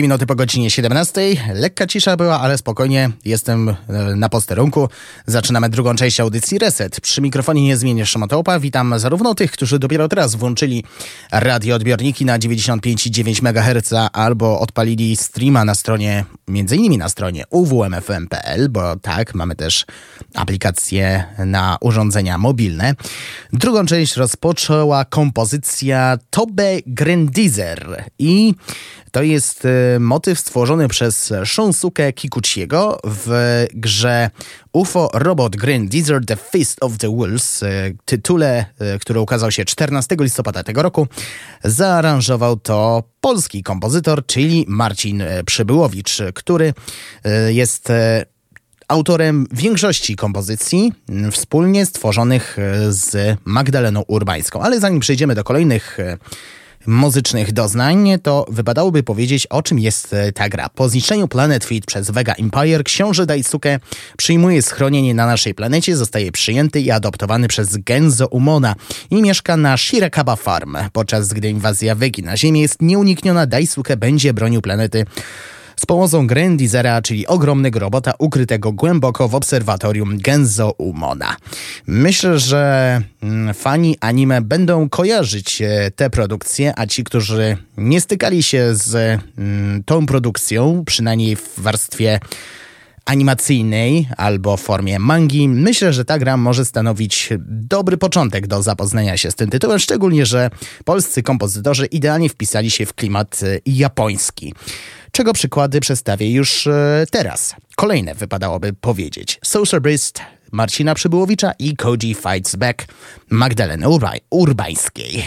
Minuty po godzinie 17. Lekka cisza była, ale spokojnie. Jestem e, na posterunku. Zaczynamy drugą część audycji Reset. Przy mikrofonie niezmiennie Szymotołpa. Witam zarówno tych, którzy dopiero teraz włączyli radioodbiorniki na 95,9 MHz albo odpalili streama na stronie, między innymi na stronie uwmfm.pl, bo tak, mamy też aplikacje na urządzenia mobilne. Drugą część rozpoczęła kompozycja Tobe Grendizer i to jest e, motyw stworzony przez Shunsuke Kikuchiego w grze UFO Robot Grendizer The Fist of the Wolves, e, tytule, e, który ukazał się 14 listopada tego roku. Zaaranżował to polski kompozytor, czyli Marcin Przybyłowicz, który jest autorem większości kompozycji wspólnie stworzonych z Magdaleną Urbańską. Ale zanim przejdziemy do kolejnych muzycznych doznań, to wypadałoby powiedzieć, o czym jest e, ta gra. Po zniszczeniu Planet Feed przez Vega Empire, książę Daisuke przyjmuje schronienie na naszej planecie, zostaje przyjęty i adoptowany przez Genzo Umona i mieszka na Shirakaba Farm. Podczas gdy inwazja Vegi na Ziemię jest nieunikniona, Daisuke będzie bronił planety z pomocą Grandizera, czyli ogromnego robota ukrytego głęboko w obserwatorium Genzo Umona. Myślę, że mm, fani anime będą kojarzyć e, te produkcje, a ci, którzy nie stykali się z mm, tą produkcją, przynajmniej w warstwie animacyjnej albo w formie mangi, myślę, że ta gra może stanowić dobry początek do zapoznania się z tym tytułem, szczególnie, że polscy kompozytorzy idealnie wpisali się w klimat e, japoński czego przykłady przedstawię już e, teraz. Kolejne wypadałoby powiedzieć. Social Brist Marcina Przybyłowicza i Koji Fights Back Magdaleny Urbańskiej.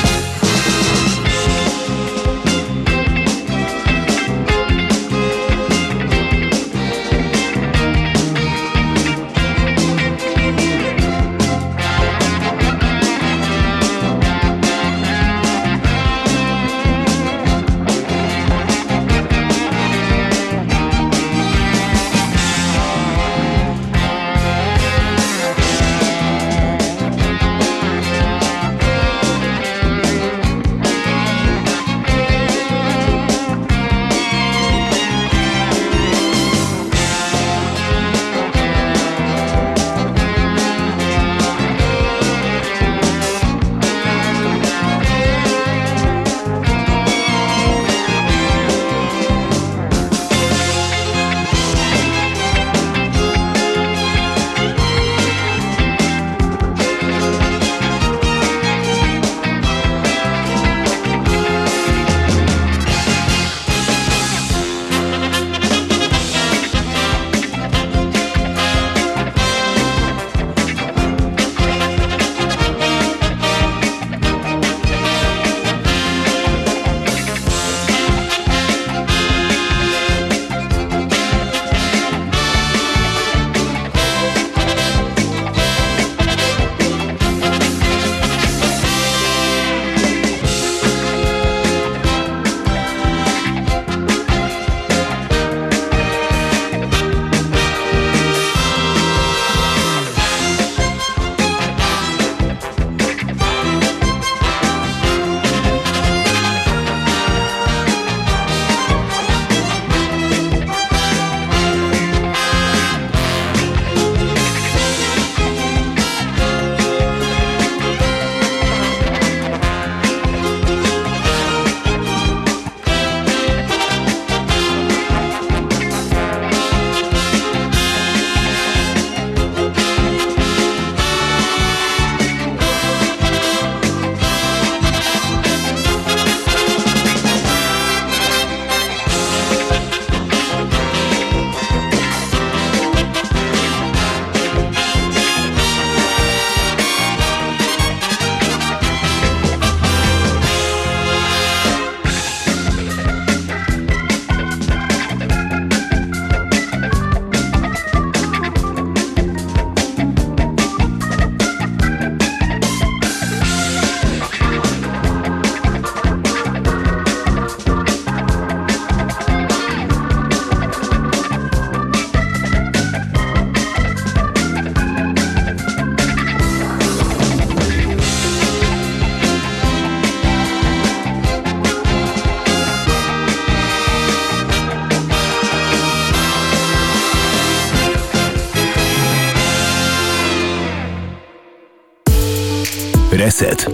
Reset.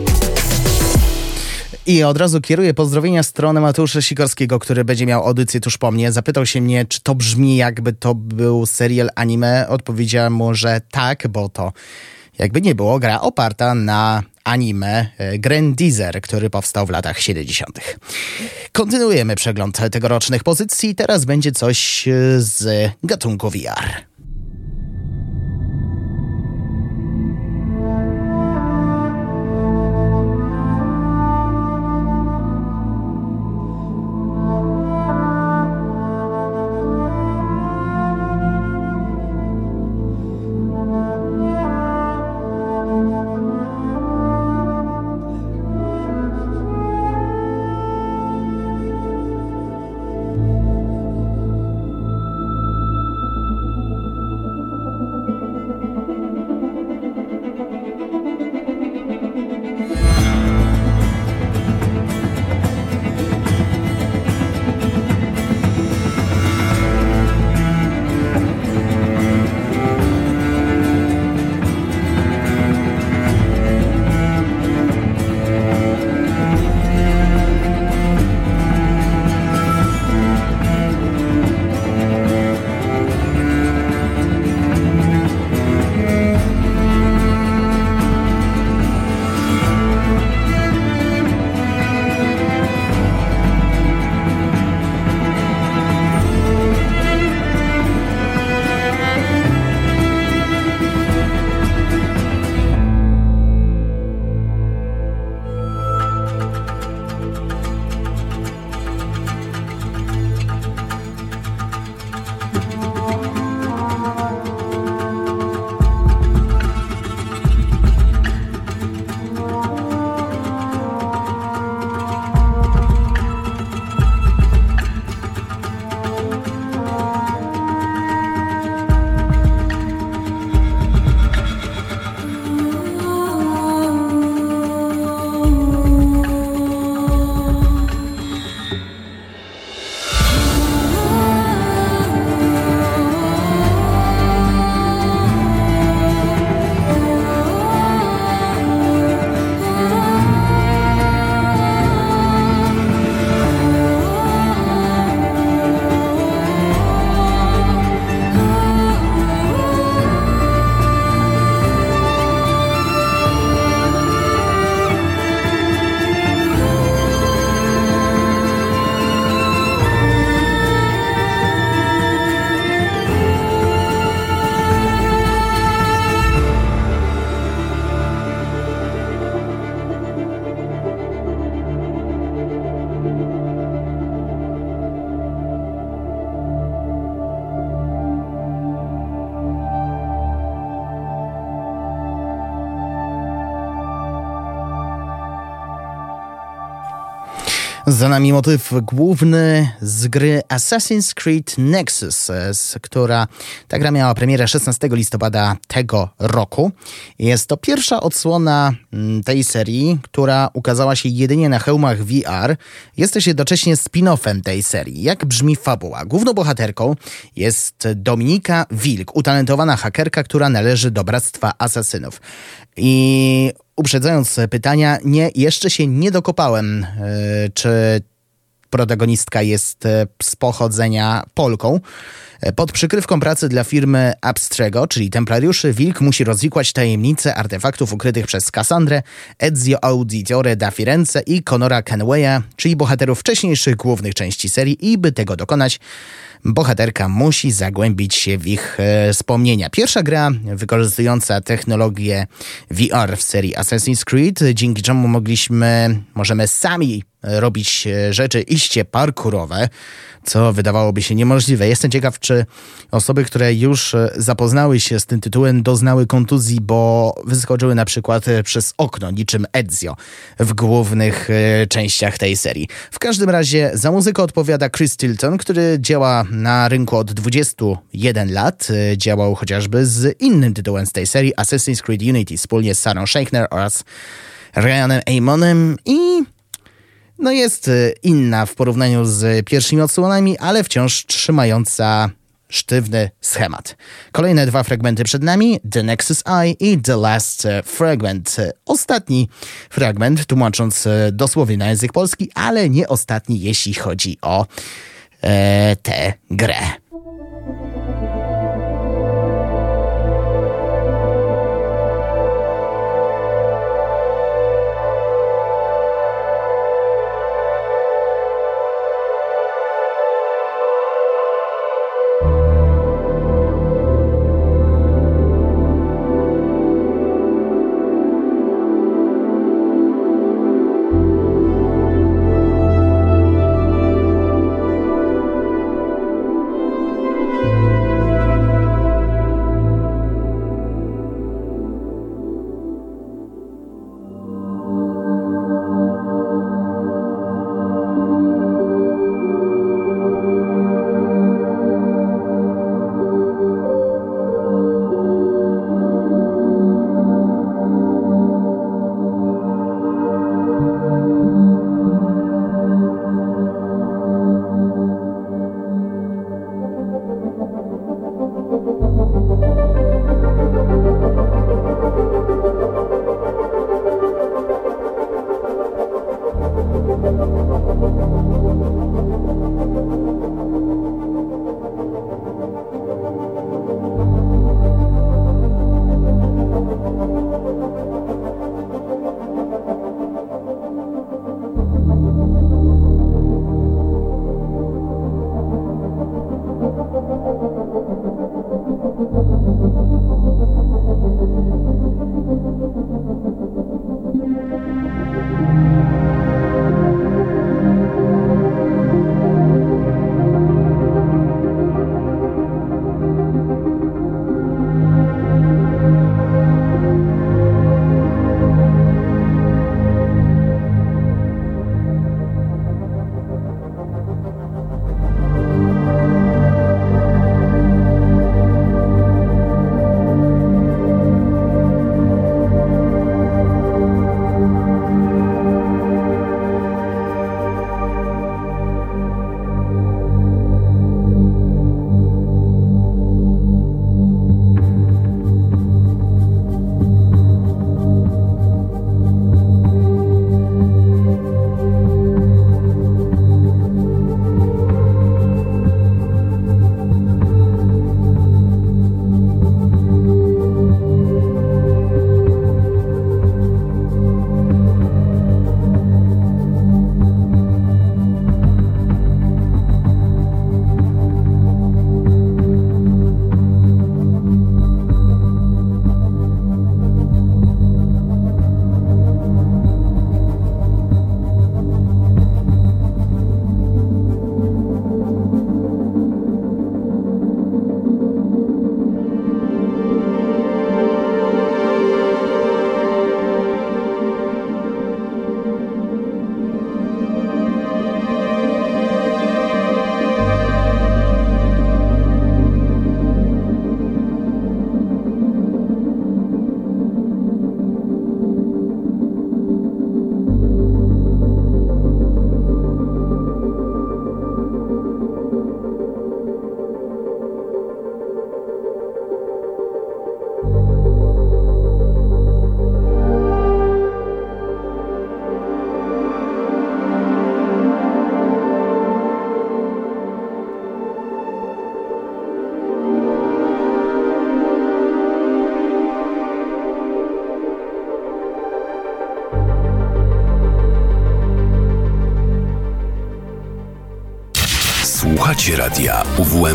I od razu kieruję pozdrowienia w stronę Mateusza Sikorskiego, który będzie miał audycję tuż po mnie. Zapytał się mnie, czy to brzmi jakby to był serial anime. Odpowiedziałem mu, że tak, bo to jakby nie było gra oparta na anime e, Grandizer, który powstał w latach 70. Kontynuujemy przegląd tegorocznych pozycji. Teraz będzie coś e, z gatunku VR. Za nami motyw główny z gry Assassin's Creed Nexus, która ta gra miała premierę 16 listopada tego roku. Jest to pierwsza odsłona mm, tej serii, która ukazała się jedynie na hełmach VR. Jest też jednocześnie spin-offem tej serii. Jak brzmi fabuła? Główną bohaterką jest Dominika Wilk, utalentowana hakerka, która należy do Bractwa Asasynów. I uprzedzając pytania, nie, jeszcze się nie dokopałem, e, czy protagonistka jest e, z pochodzenia Polką. E, pod przykrywką pracy dla firmy Abstrego, czyli Templariuszy, Wilk musi rozwikłać tajemnice artefaktów ukrytych przez Cassandrę, Ezio Auditore da Firenze i Conora Kenwaya, czyli bohaterów wcześniejszych głównych części serii i by tego dokonać, bohaterka musi zagłębić się w ich e, wspomnienia. Pierwsza gra wykorzystująca technologię VR w serii Assassin's Creed, dzięki czemu mogliśmy, możemy sami robić e, rzeczy iście parkurowe, co wydawałoby się niemożliwe. Jestem ciekaw, czy osoby, które już e, zapoznały się z tym tytułem, doznały kontuzji, bo wyskoczyły na przykład e, przez okno, niczym Ezio w głównych częściach tej serii. W każdym razie za muzykę odpowiada Chris Tilton, który działa na rynku od 21 lat. Działał chociażby z innym tytułem z tej serii, Assassin's Creed Unity, wspólnie z Sarah Scheichner oraz Ryanem Amonem i no jest y, inna w porównaniu z pierwszymi odsłonami, ale wciąż trzymająca sztywny schemat. Kolejne dwa fragmenty przed nami, The Nexus Eye i The Last Fragment. Ostatni fragment, tłumacząc dosłownie na język polski, ale nie ostatni, jeśli chodzi o e, tę grę.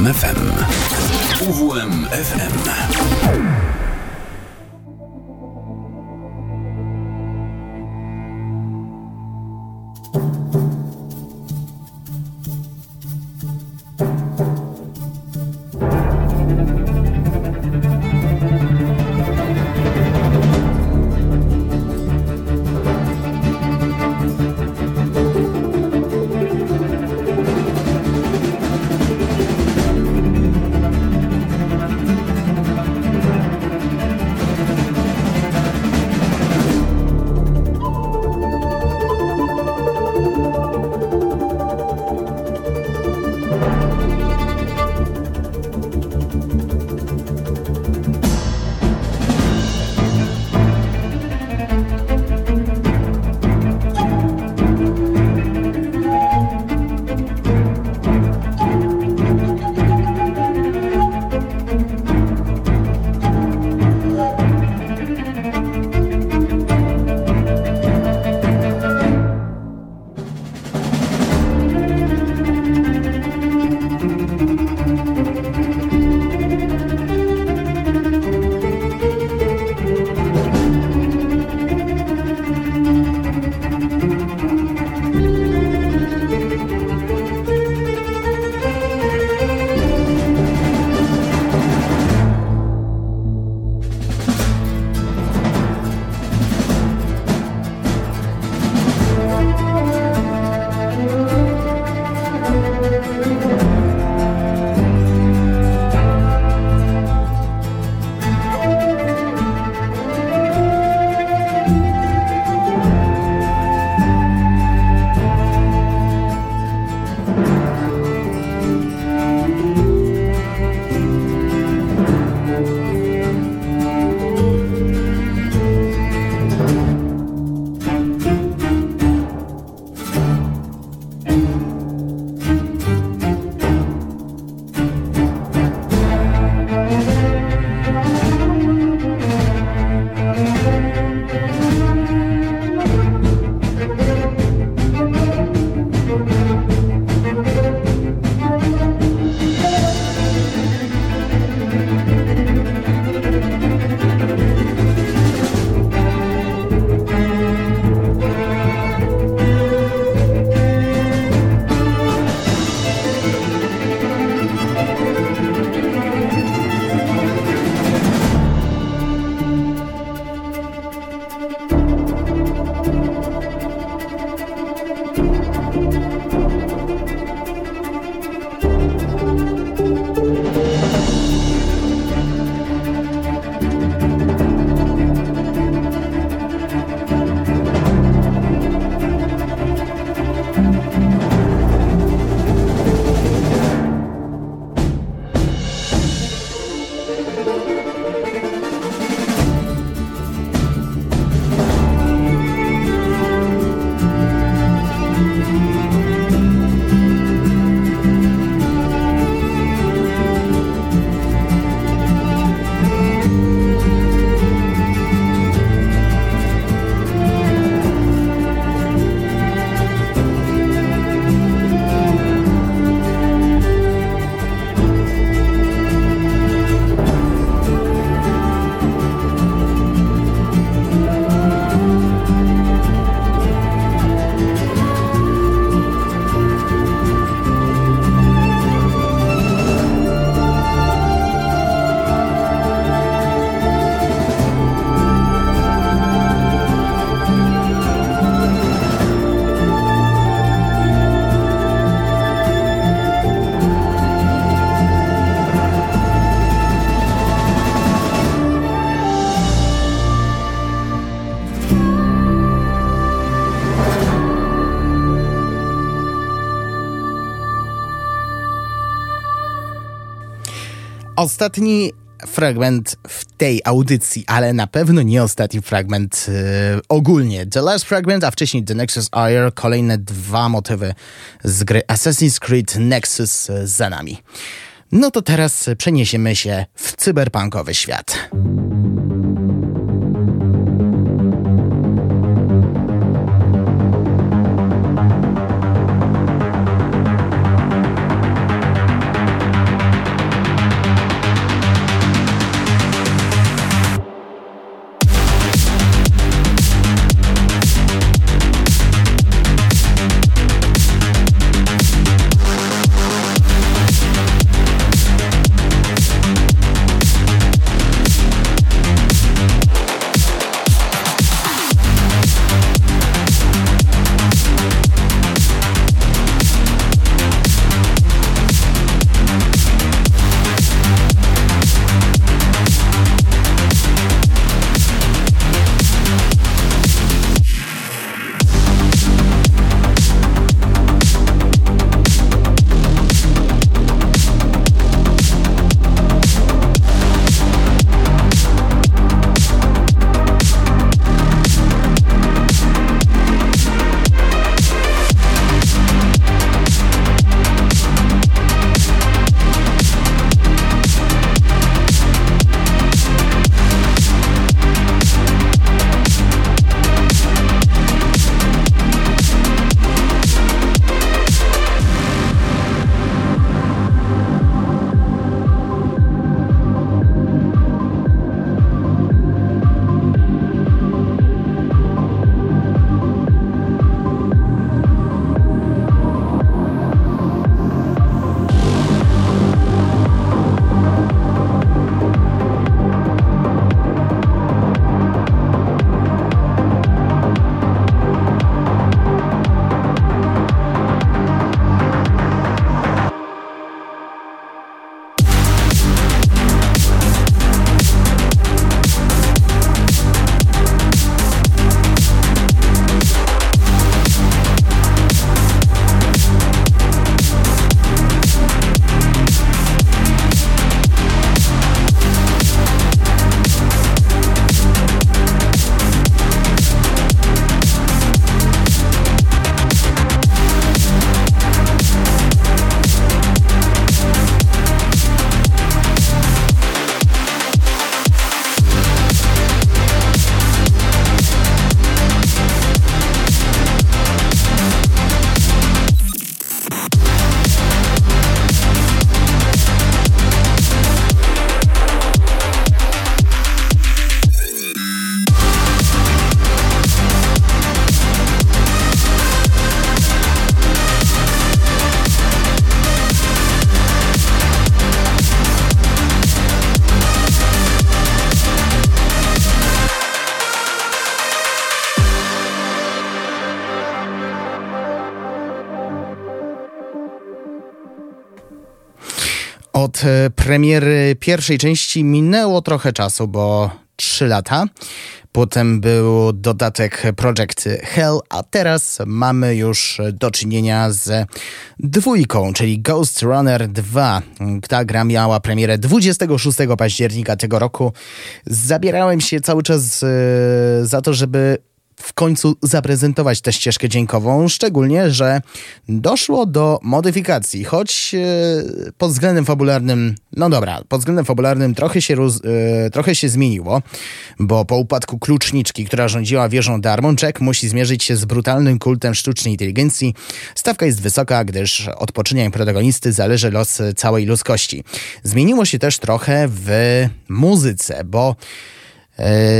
UWMFM. UWMFM. Ostatni fragment w tej audycji, ale na pewno nie ostatni fragment yy, ogólnie. The Last Fragment, a wcześniej The Nexus Air, kolejne dwa motywy z gry Assassin's Creed Nexus za nami. No to teraz przeniesiemy się w cyberpunkowy świat. E, premiery pierwszej części minęło trochę czasu, bo 3 lata. Potem był dodatek Project Hell, a teraz mamy już do czynienia z dwójką, czyli Ghost Runner 2. Ta gra miała premierę 26 października tego roku. Zabierałem się cały czas e, za to, żeby w końcu zaprezentować tę ścieżkę dźwiękową, szczególnie, że doszło do modyfikacji, choć e, pod względem fabularnym, no dobra, pod względem fabularnym trochę się, roz, e, trochę się zmieniło, bo po upadku kluczniczki, która rządziła wieżą Darmonczek, musi zmierzyć się z brutalnym kultem sztucznej inteligencji. Stawka jest wysoka, gdyż od poczynień protagonisty zależy los całej ludzkości. Zmieniło się też trochę w muzyce, bo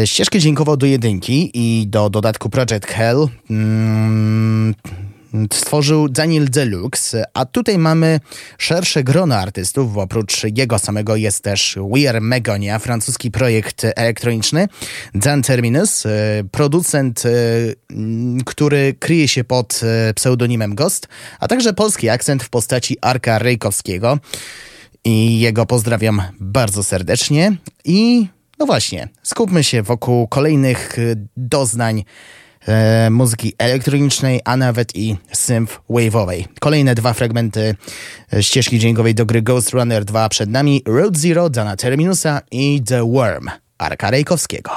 ścieżkę dźwiękową do jedynki i do dodatku Project Hell mm, stworzył Daniel Deluxe, a tutaj mamy szersze grono artystów, bo oprócz jego samego jest też We Are Megonia, francuski projekt elektroniczny, Dan Terminus, e, producent, e, który kryje się pod pseudonimem Ghost, a także polski akcent w postaci Arka Rejkowskiego. I jego pozdrawiam bardzo serdecznie. I no właśnie, skupmy się wokół kolejnych y, doznań e, muzyki elektronicznej, a nawet i synth-wave'owej. Kolejne dwa fragmenty e, ścieżki dźwiękowej do gry Ghost Runner 2 przed nami, Road Zero, Dana Terminusa i The Worm, Arka Rejkowskiego.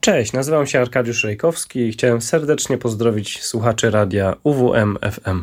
Cześć, nazywam się Arkadiusz Rejkowski i chciałem serdecznie pozdrowić słuchaczy radia UWM FM.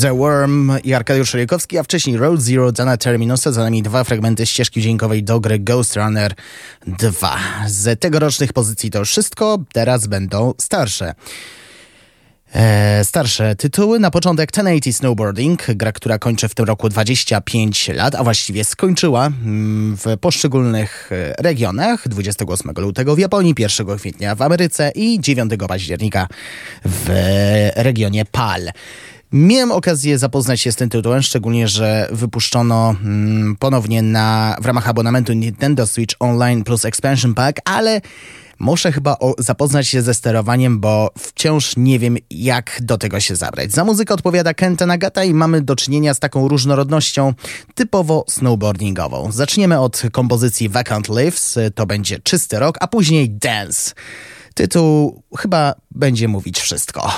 The Worm i Arkadiusz Szejkowski, a wcześniej Road Zero Dana Terminusa, za nami dwa fragmenty ścieżki dźwiękowej do gry Ghost Runner 2. Z tegorocznych pozycji to wszystko, teraz będą starsze. E, starsze tytuły. Na początek 1080 Snowboarding, gra, która kończy w tym roku 25 lat, a właściwie skończyła mm, w poszczególnych e, regionach 28 lutego w Japonii, 1 kwietnia w Ameryce i 9 października w regionie PAL. Miałem okazję zapoznać się z tym tytułem, szczególnie, że wypuszczono mm, ponownie na, w ramach abonamentu Nintendo Switch Online plus Expansion Pack, ale muszę chyba o, zapoznać się ze sterowaniem, bo wciąż nie wiem, jak do tego się zabrać. Za muzykę odpowiada Kenta Nagata i mamy do czynienia z taką różnorodnością typowo snowboardingową. Zaczniemy od kompozycji Vacant Lives, to będzie czysty rok, a później Dance. Tytuł chyba będzie mówić wszystko.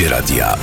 Słuchacie radia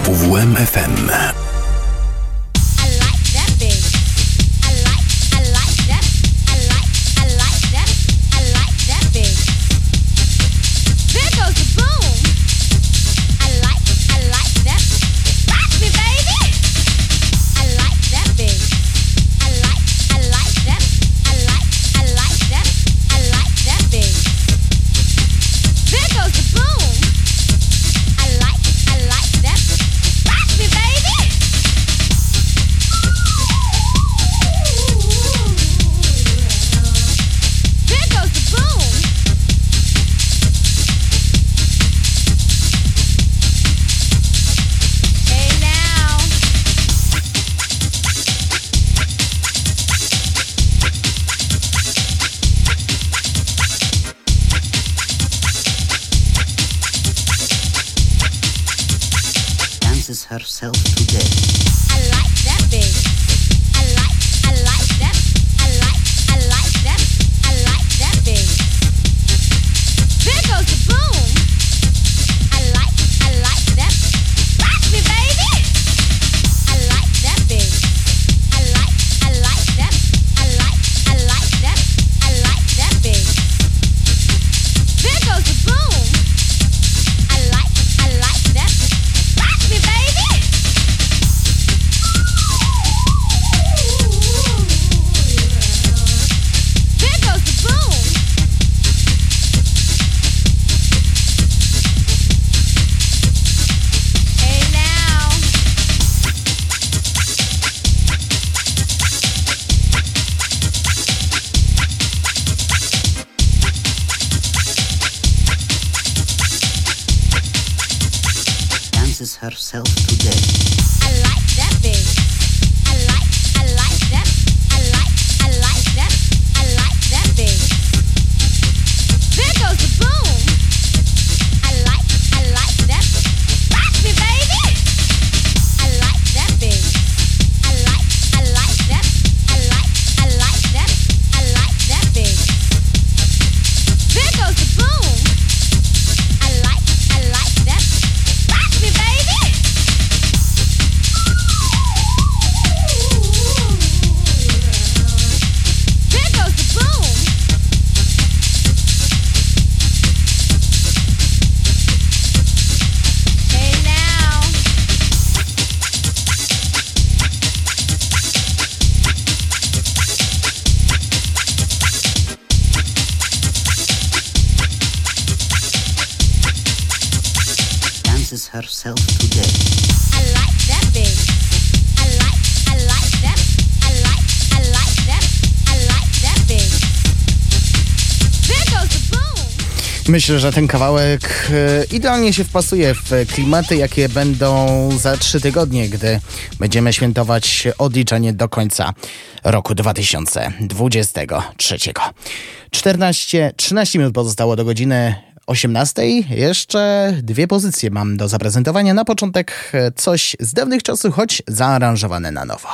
UWM FM. Myślę, że ten kawałek e, idealnie się wpasuje w klimaty, jakie będą za trzy tygodnie, gdy będziemy świętować odliczanie do końca roku 2023. 14, 13 minut pozostało do godziny 18. Jeszcze dwie pozycje mam do zaprezentowania. Na początek coś z dawnych czasów, choć zaaranżowane na nowo.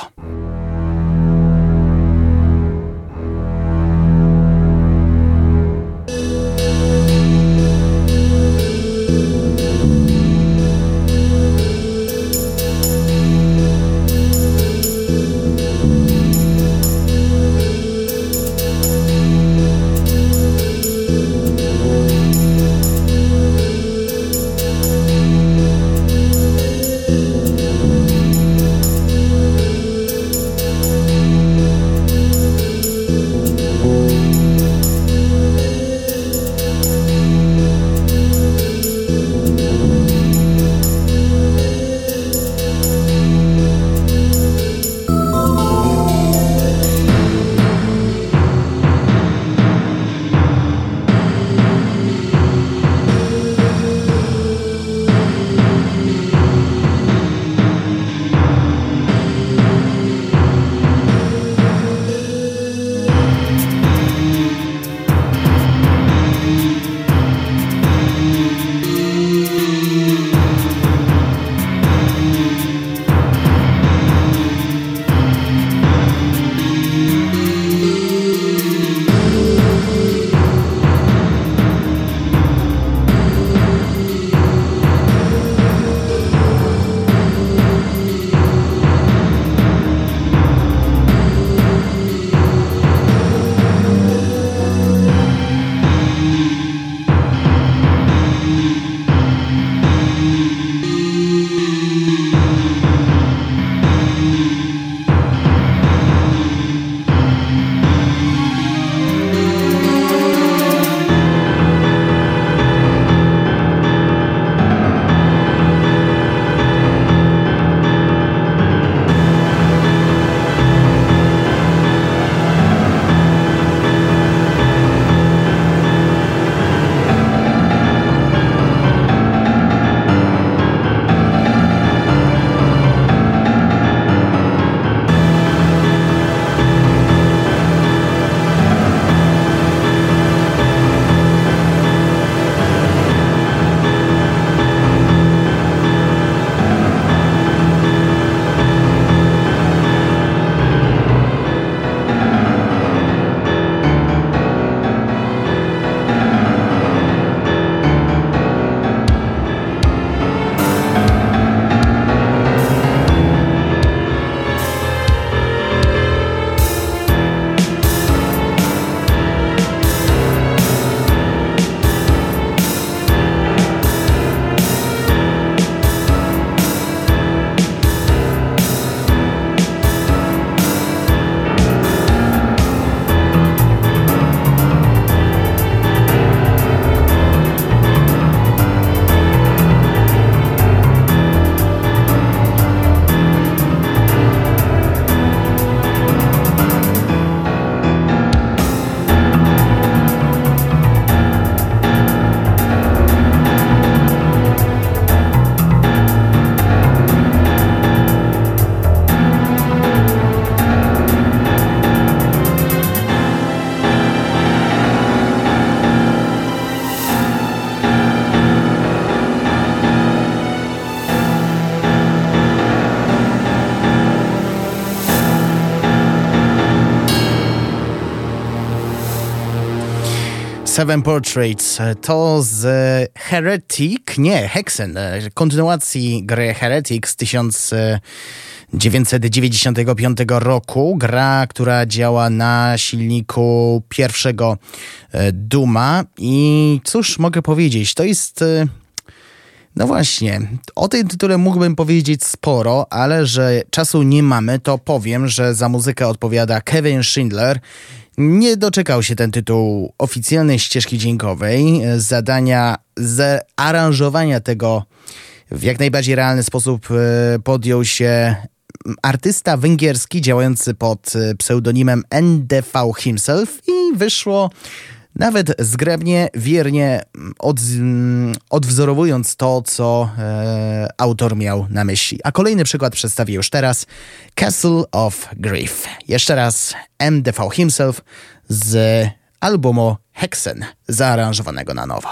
Seven Portraits. To z Heretic, nie, Hexen, kontynuacji gry Heretic z 1995 roku. Gra, która działa na silniku pierwszego e, Duma. I cóż mogę powiedzieć, to jest... No właśnie, o tym tytule mógłbym powiedzieć sporo, ale że czasu nie mamy, to powiem, że za muzykę odpowiada Kevin Schindler. Nie doczekał się ten tytuł oficjalnej ścieżki dźwiękowej, zadania zaaranżowania tego w jak najbardziej realny sposób e, podjął się artysta węgierski działający pod e, pseudonimem NDV himself i wyszło nawet zgrabnie, wiernie od, odwzorowując to, co e, autor miał na myśli. A kolejny przykład przedstawię już teraz. Castle of Grief. Jeszcze raz MDV himself z albumu Hexen, zaaranżowanego na nowo.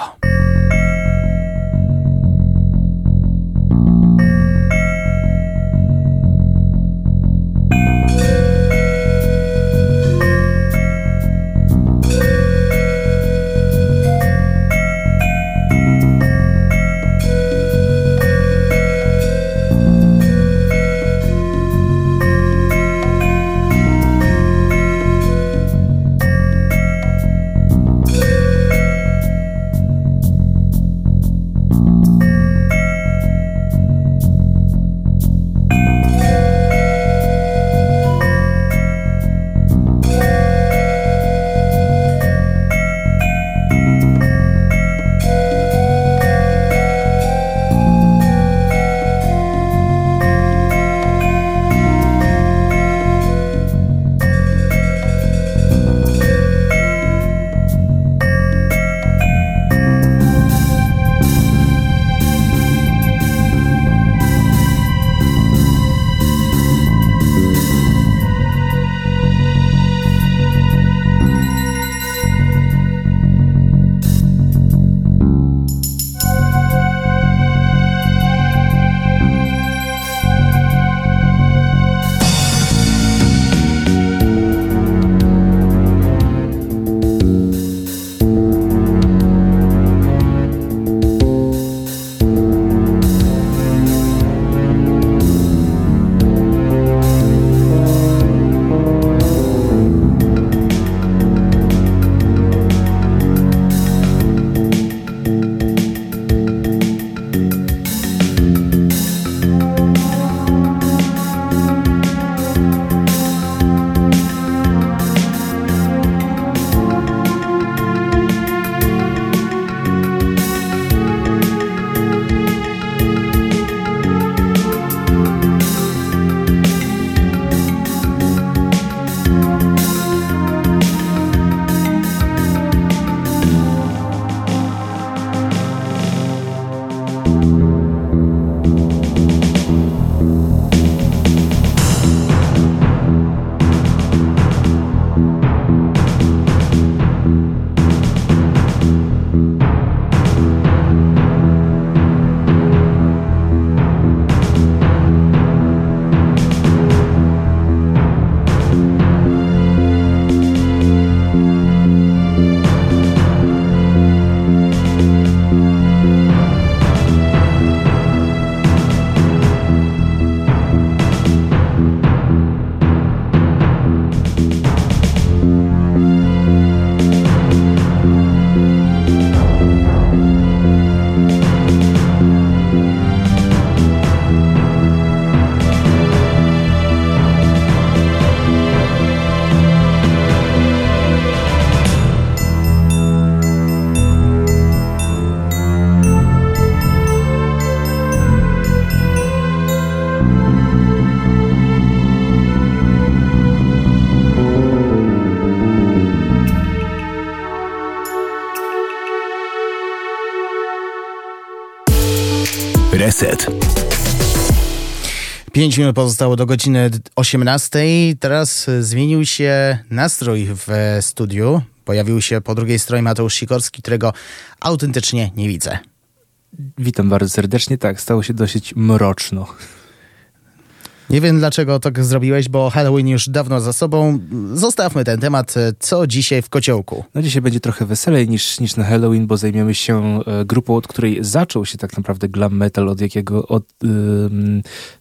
Reset. 5 minut pozostało do godziny 18. Teraz zmienił się nastrój w studiu. Pojawił się po drugiej stronie Mateusz Sikorski, którego autentycznie nie widzę. Witam bardzo serdecznie. Tak, stało się dosyć mroczno. Nie wiem dlaczego tak zrobiłeś, bo Halloween już dawno za sobą. Zostawmy ten temat. Co dzisiaj w kociołku? No dzisiaj będzie trochę weselej niż, niż na Halloween, bo zajmiemy się e, grupą, od której zaczął się tak naprawdę glam metal, od jakiego, od,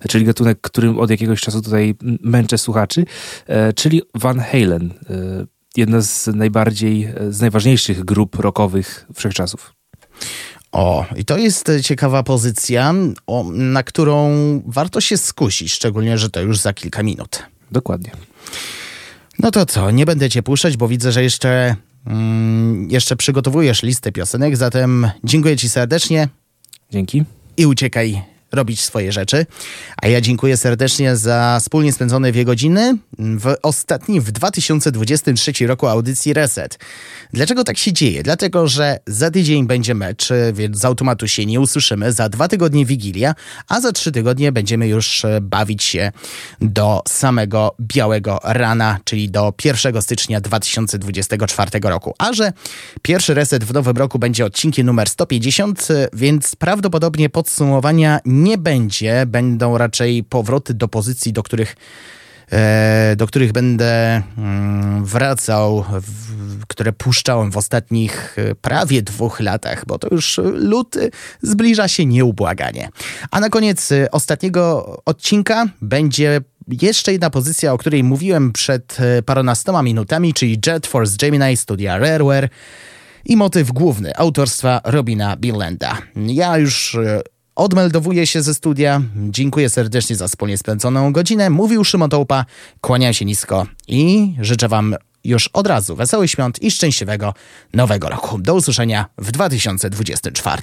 czyli gatunek, którym od jakiegoś czasu tutaj męczę słuchaczy, yy, czyli Van Halen. Yy, jedna z najbardziej, z najważniejszych grup rockowych wszechczasów. O, i to jest ciekawa pozycja, o, na którą warto się skusić, szczególnie, że to już za kilka minut. Dokładnie. No to co, nie będę cię puszczać, bo widzę, że jeszcze, mm, jeszcze przygotowujesz listę piosenek, zatem dziękuję ci serdecznie. Dzięki. I uciekaj robić swoje rzeczy. A ja dziękuję serdecznie za wspólnie spędzone dwie godziny w ostatniej, w 2023 roku audycji Reset. Dlaczego tak się dzieje? Dlatego, że za tydzień będzie mecz, więc z automatu się nie usłyszymy. Za dwa tygodnie Wigilia, a za trzy tygodnie będziemy już e, bawić się do samego białego rana, czyli do 1 stycznia 2024 roku. A że pierwszy reset w nowym roku będzie odcinkiem numer 150, więc prawdopodobnie podsumowania nie będzie. Będą raczej powroty do pozycji, do których e, do których będę mm, wracał, które puszczałem w ostatnich e, prawie dwóch latach, bo to już luty zbliża się nieubłaganie. A na koniec e, ostatniego odcinka będzie jeszcze jedna pozycja, o której mówiłem przed paronastoma minutami, czyli Jet Force Gemini studia Rareware i motyw główny autorstwa Robina Billenda. Ja już odmeldowuję się ze studia. Dziękuję serdecznie za wspólnie spędzoną godzinę. Mówił Szymon Tołpa, kłaniam się nisko i życzę Wam już od razu wesołych świąt i szczęśliwego nowego roku. Do usłyszenia w 2024.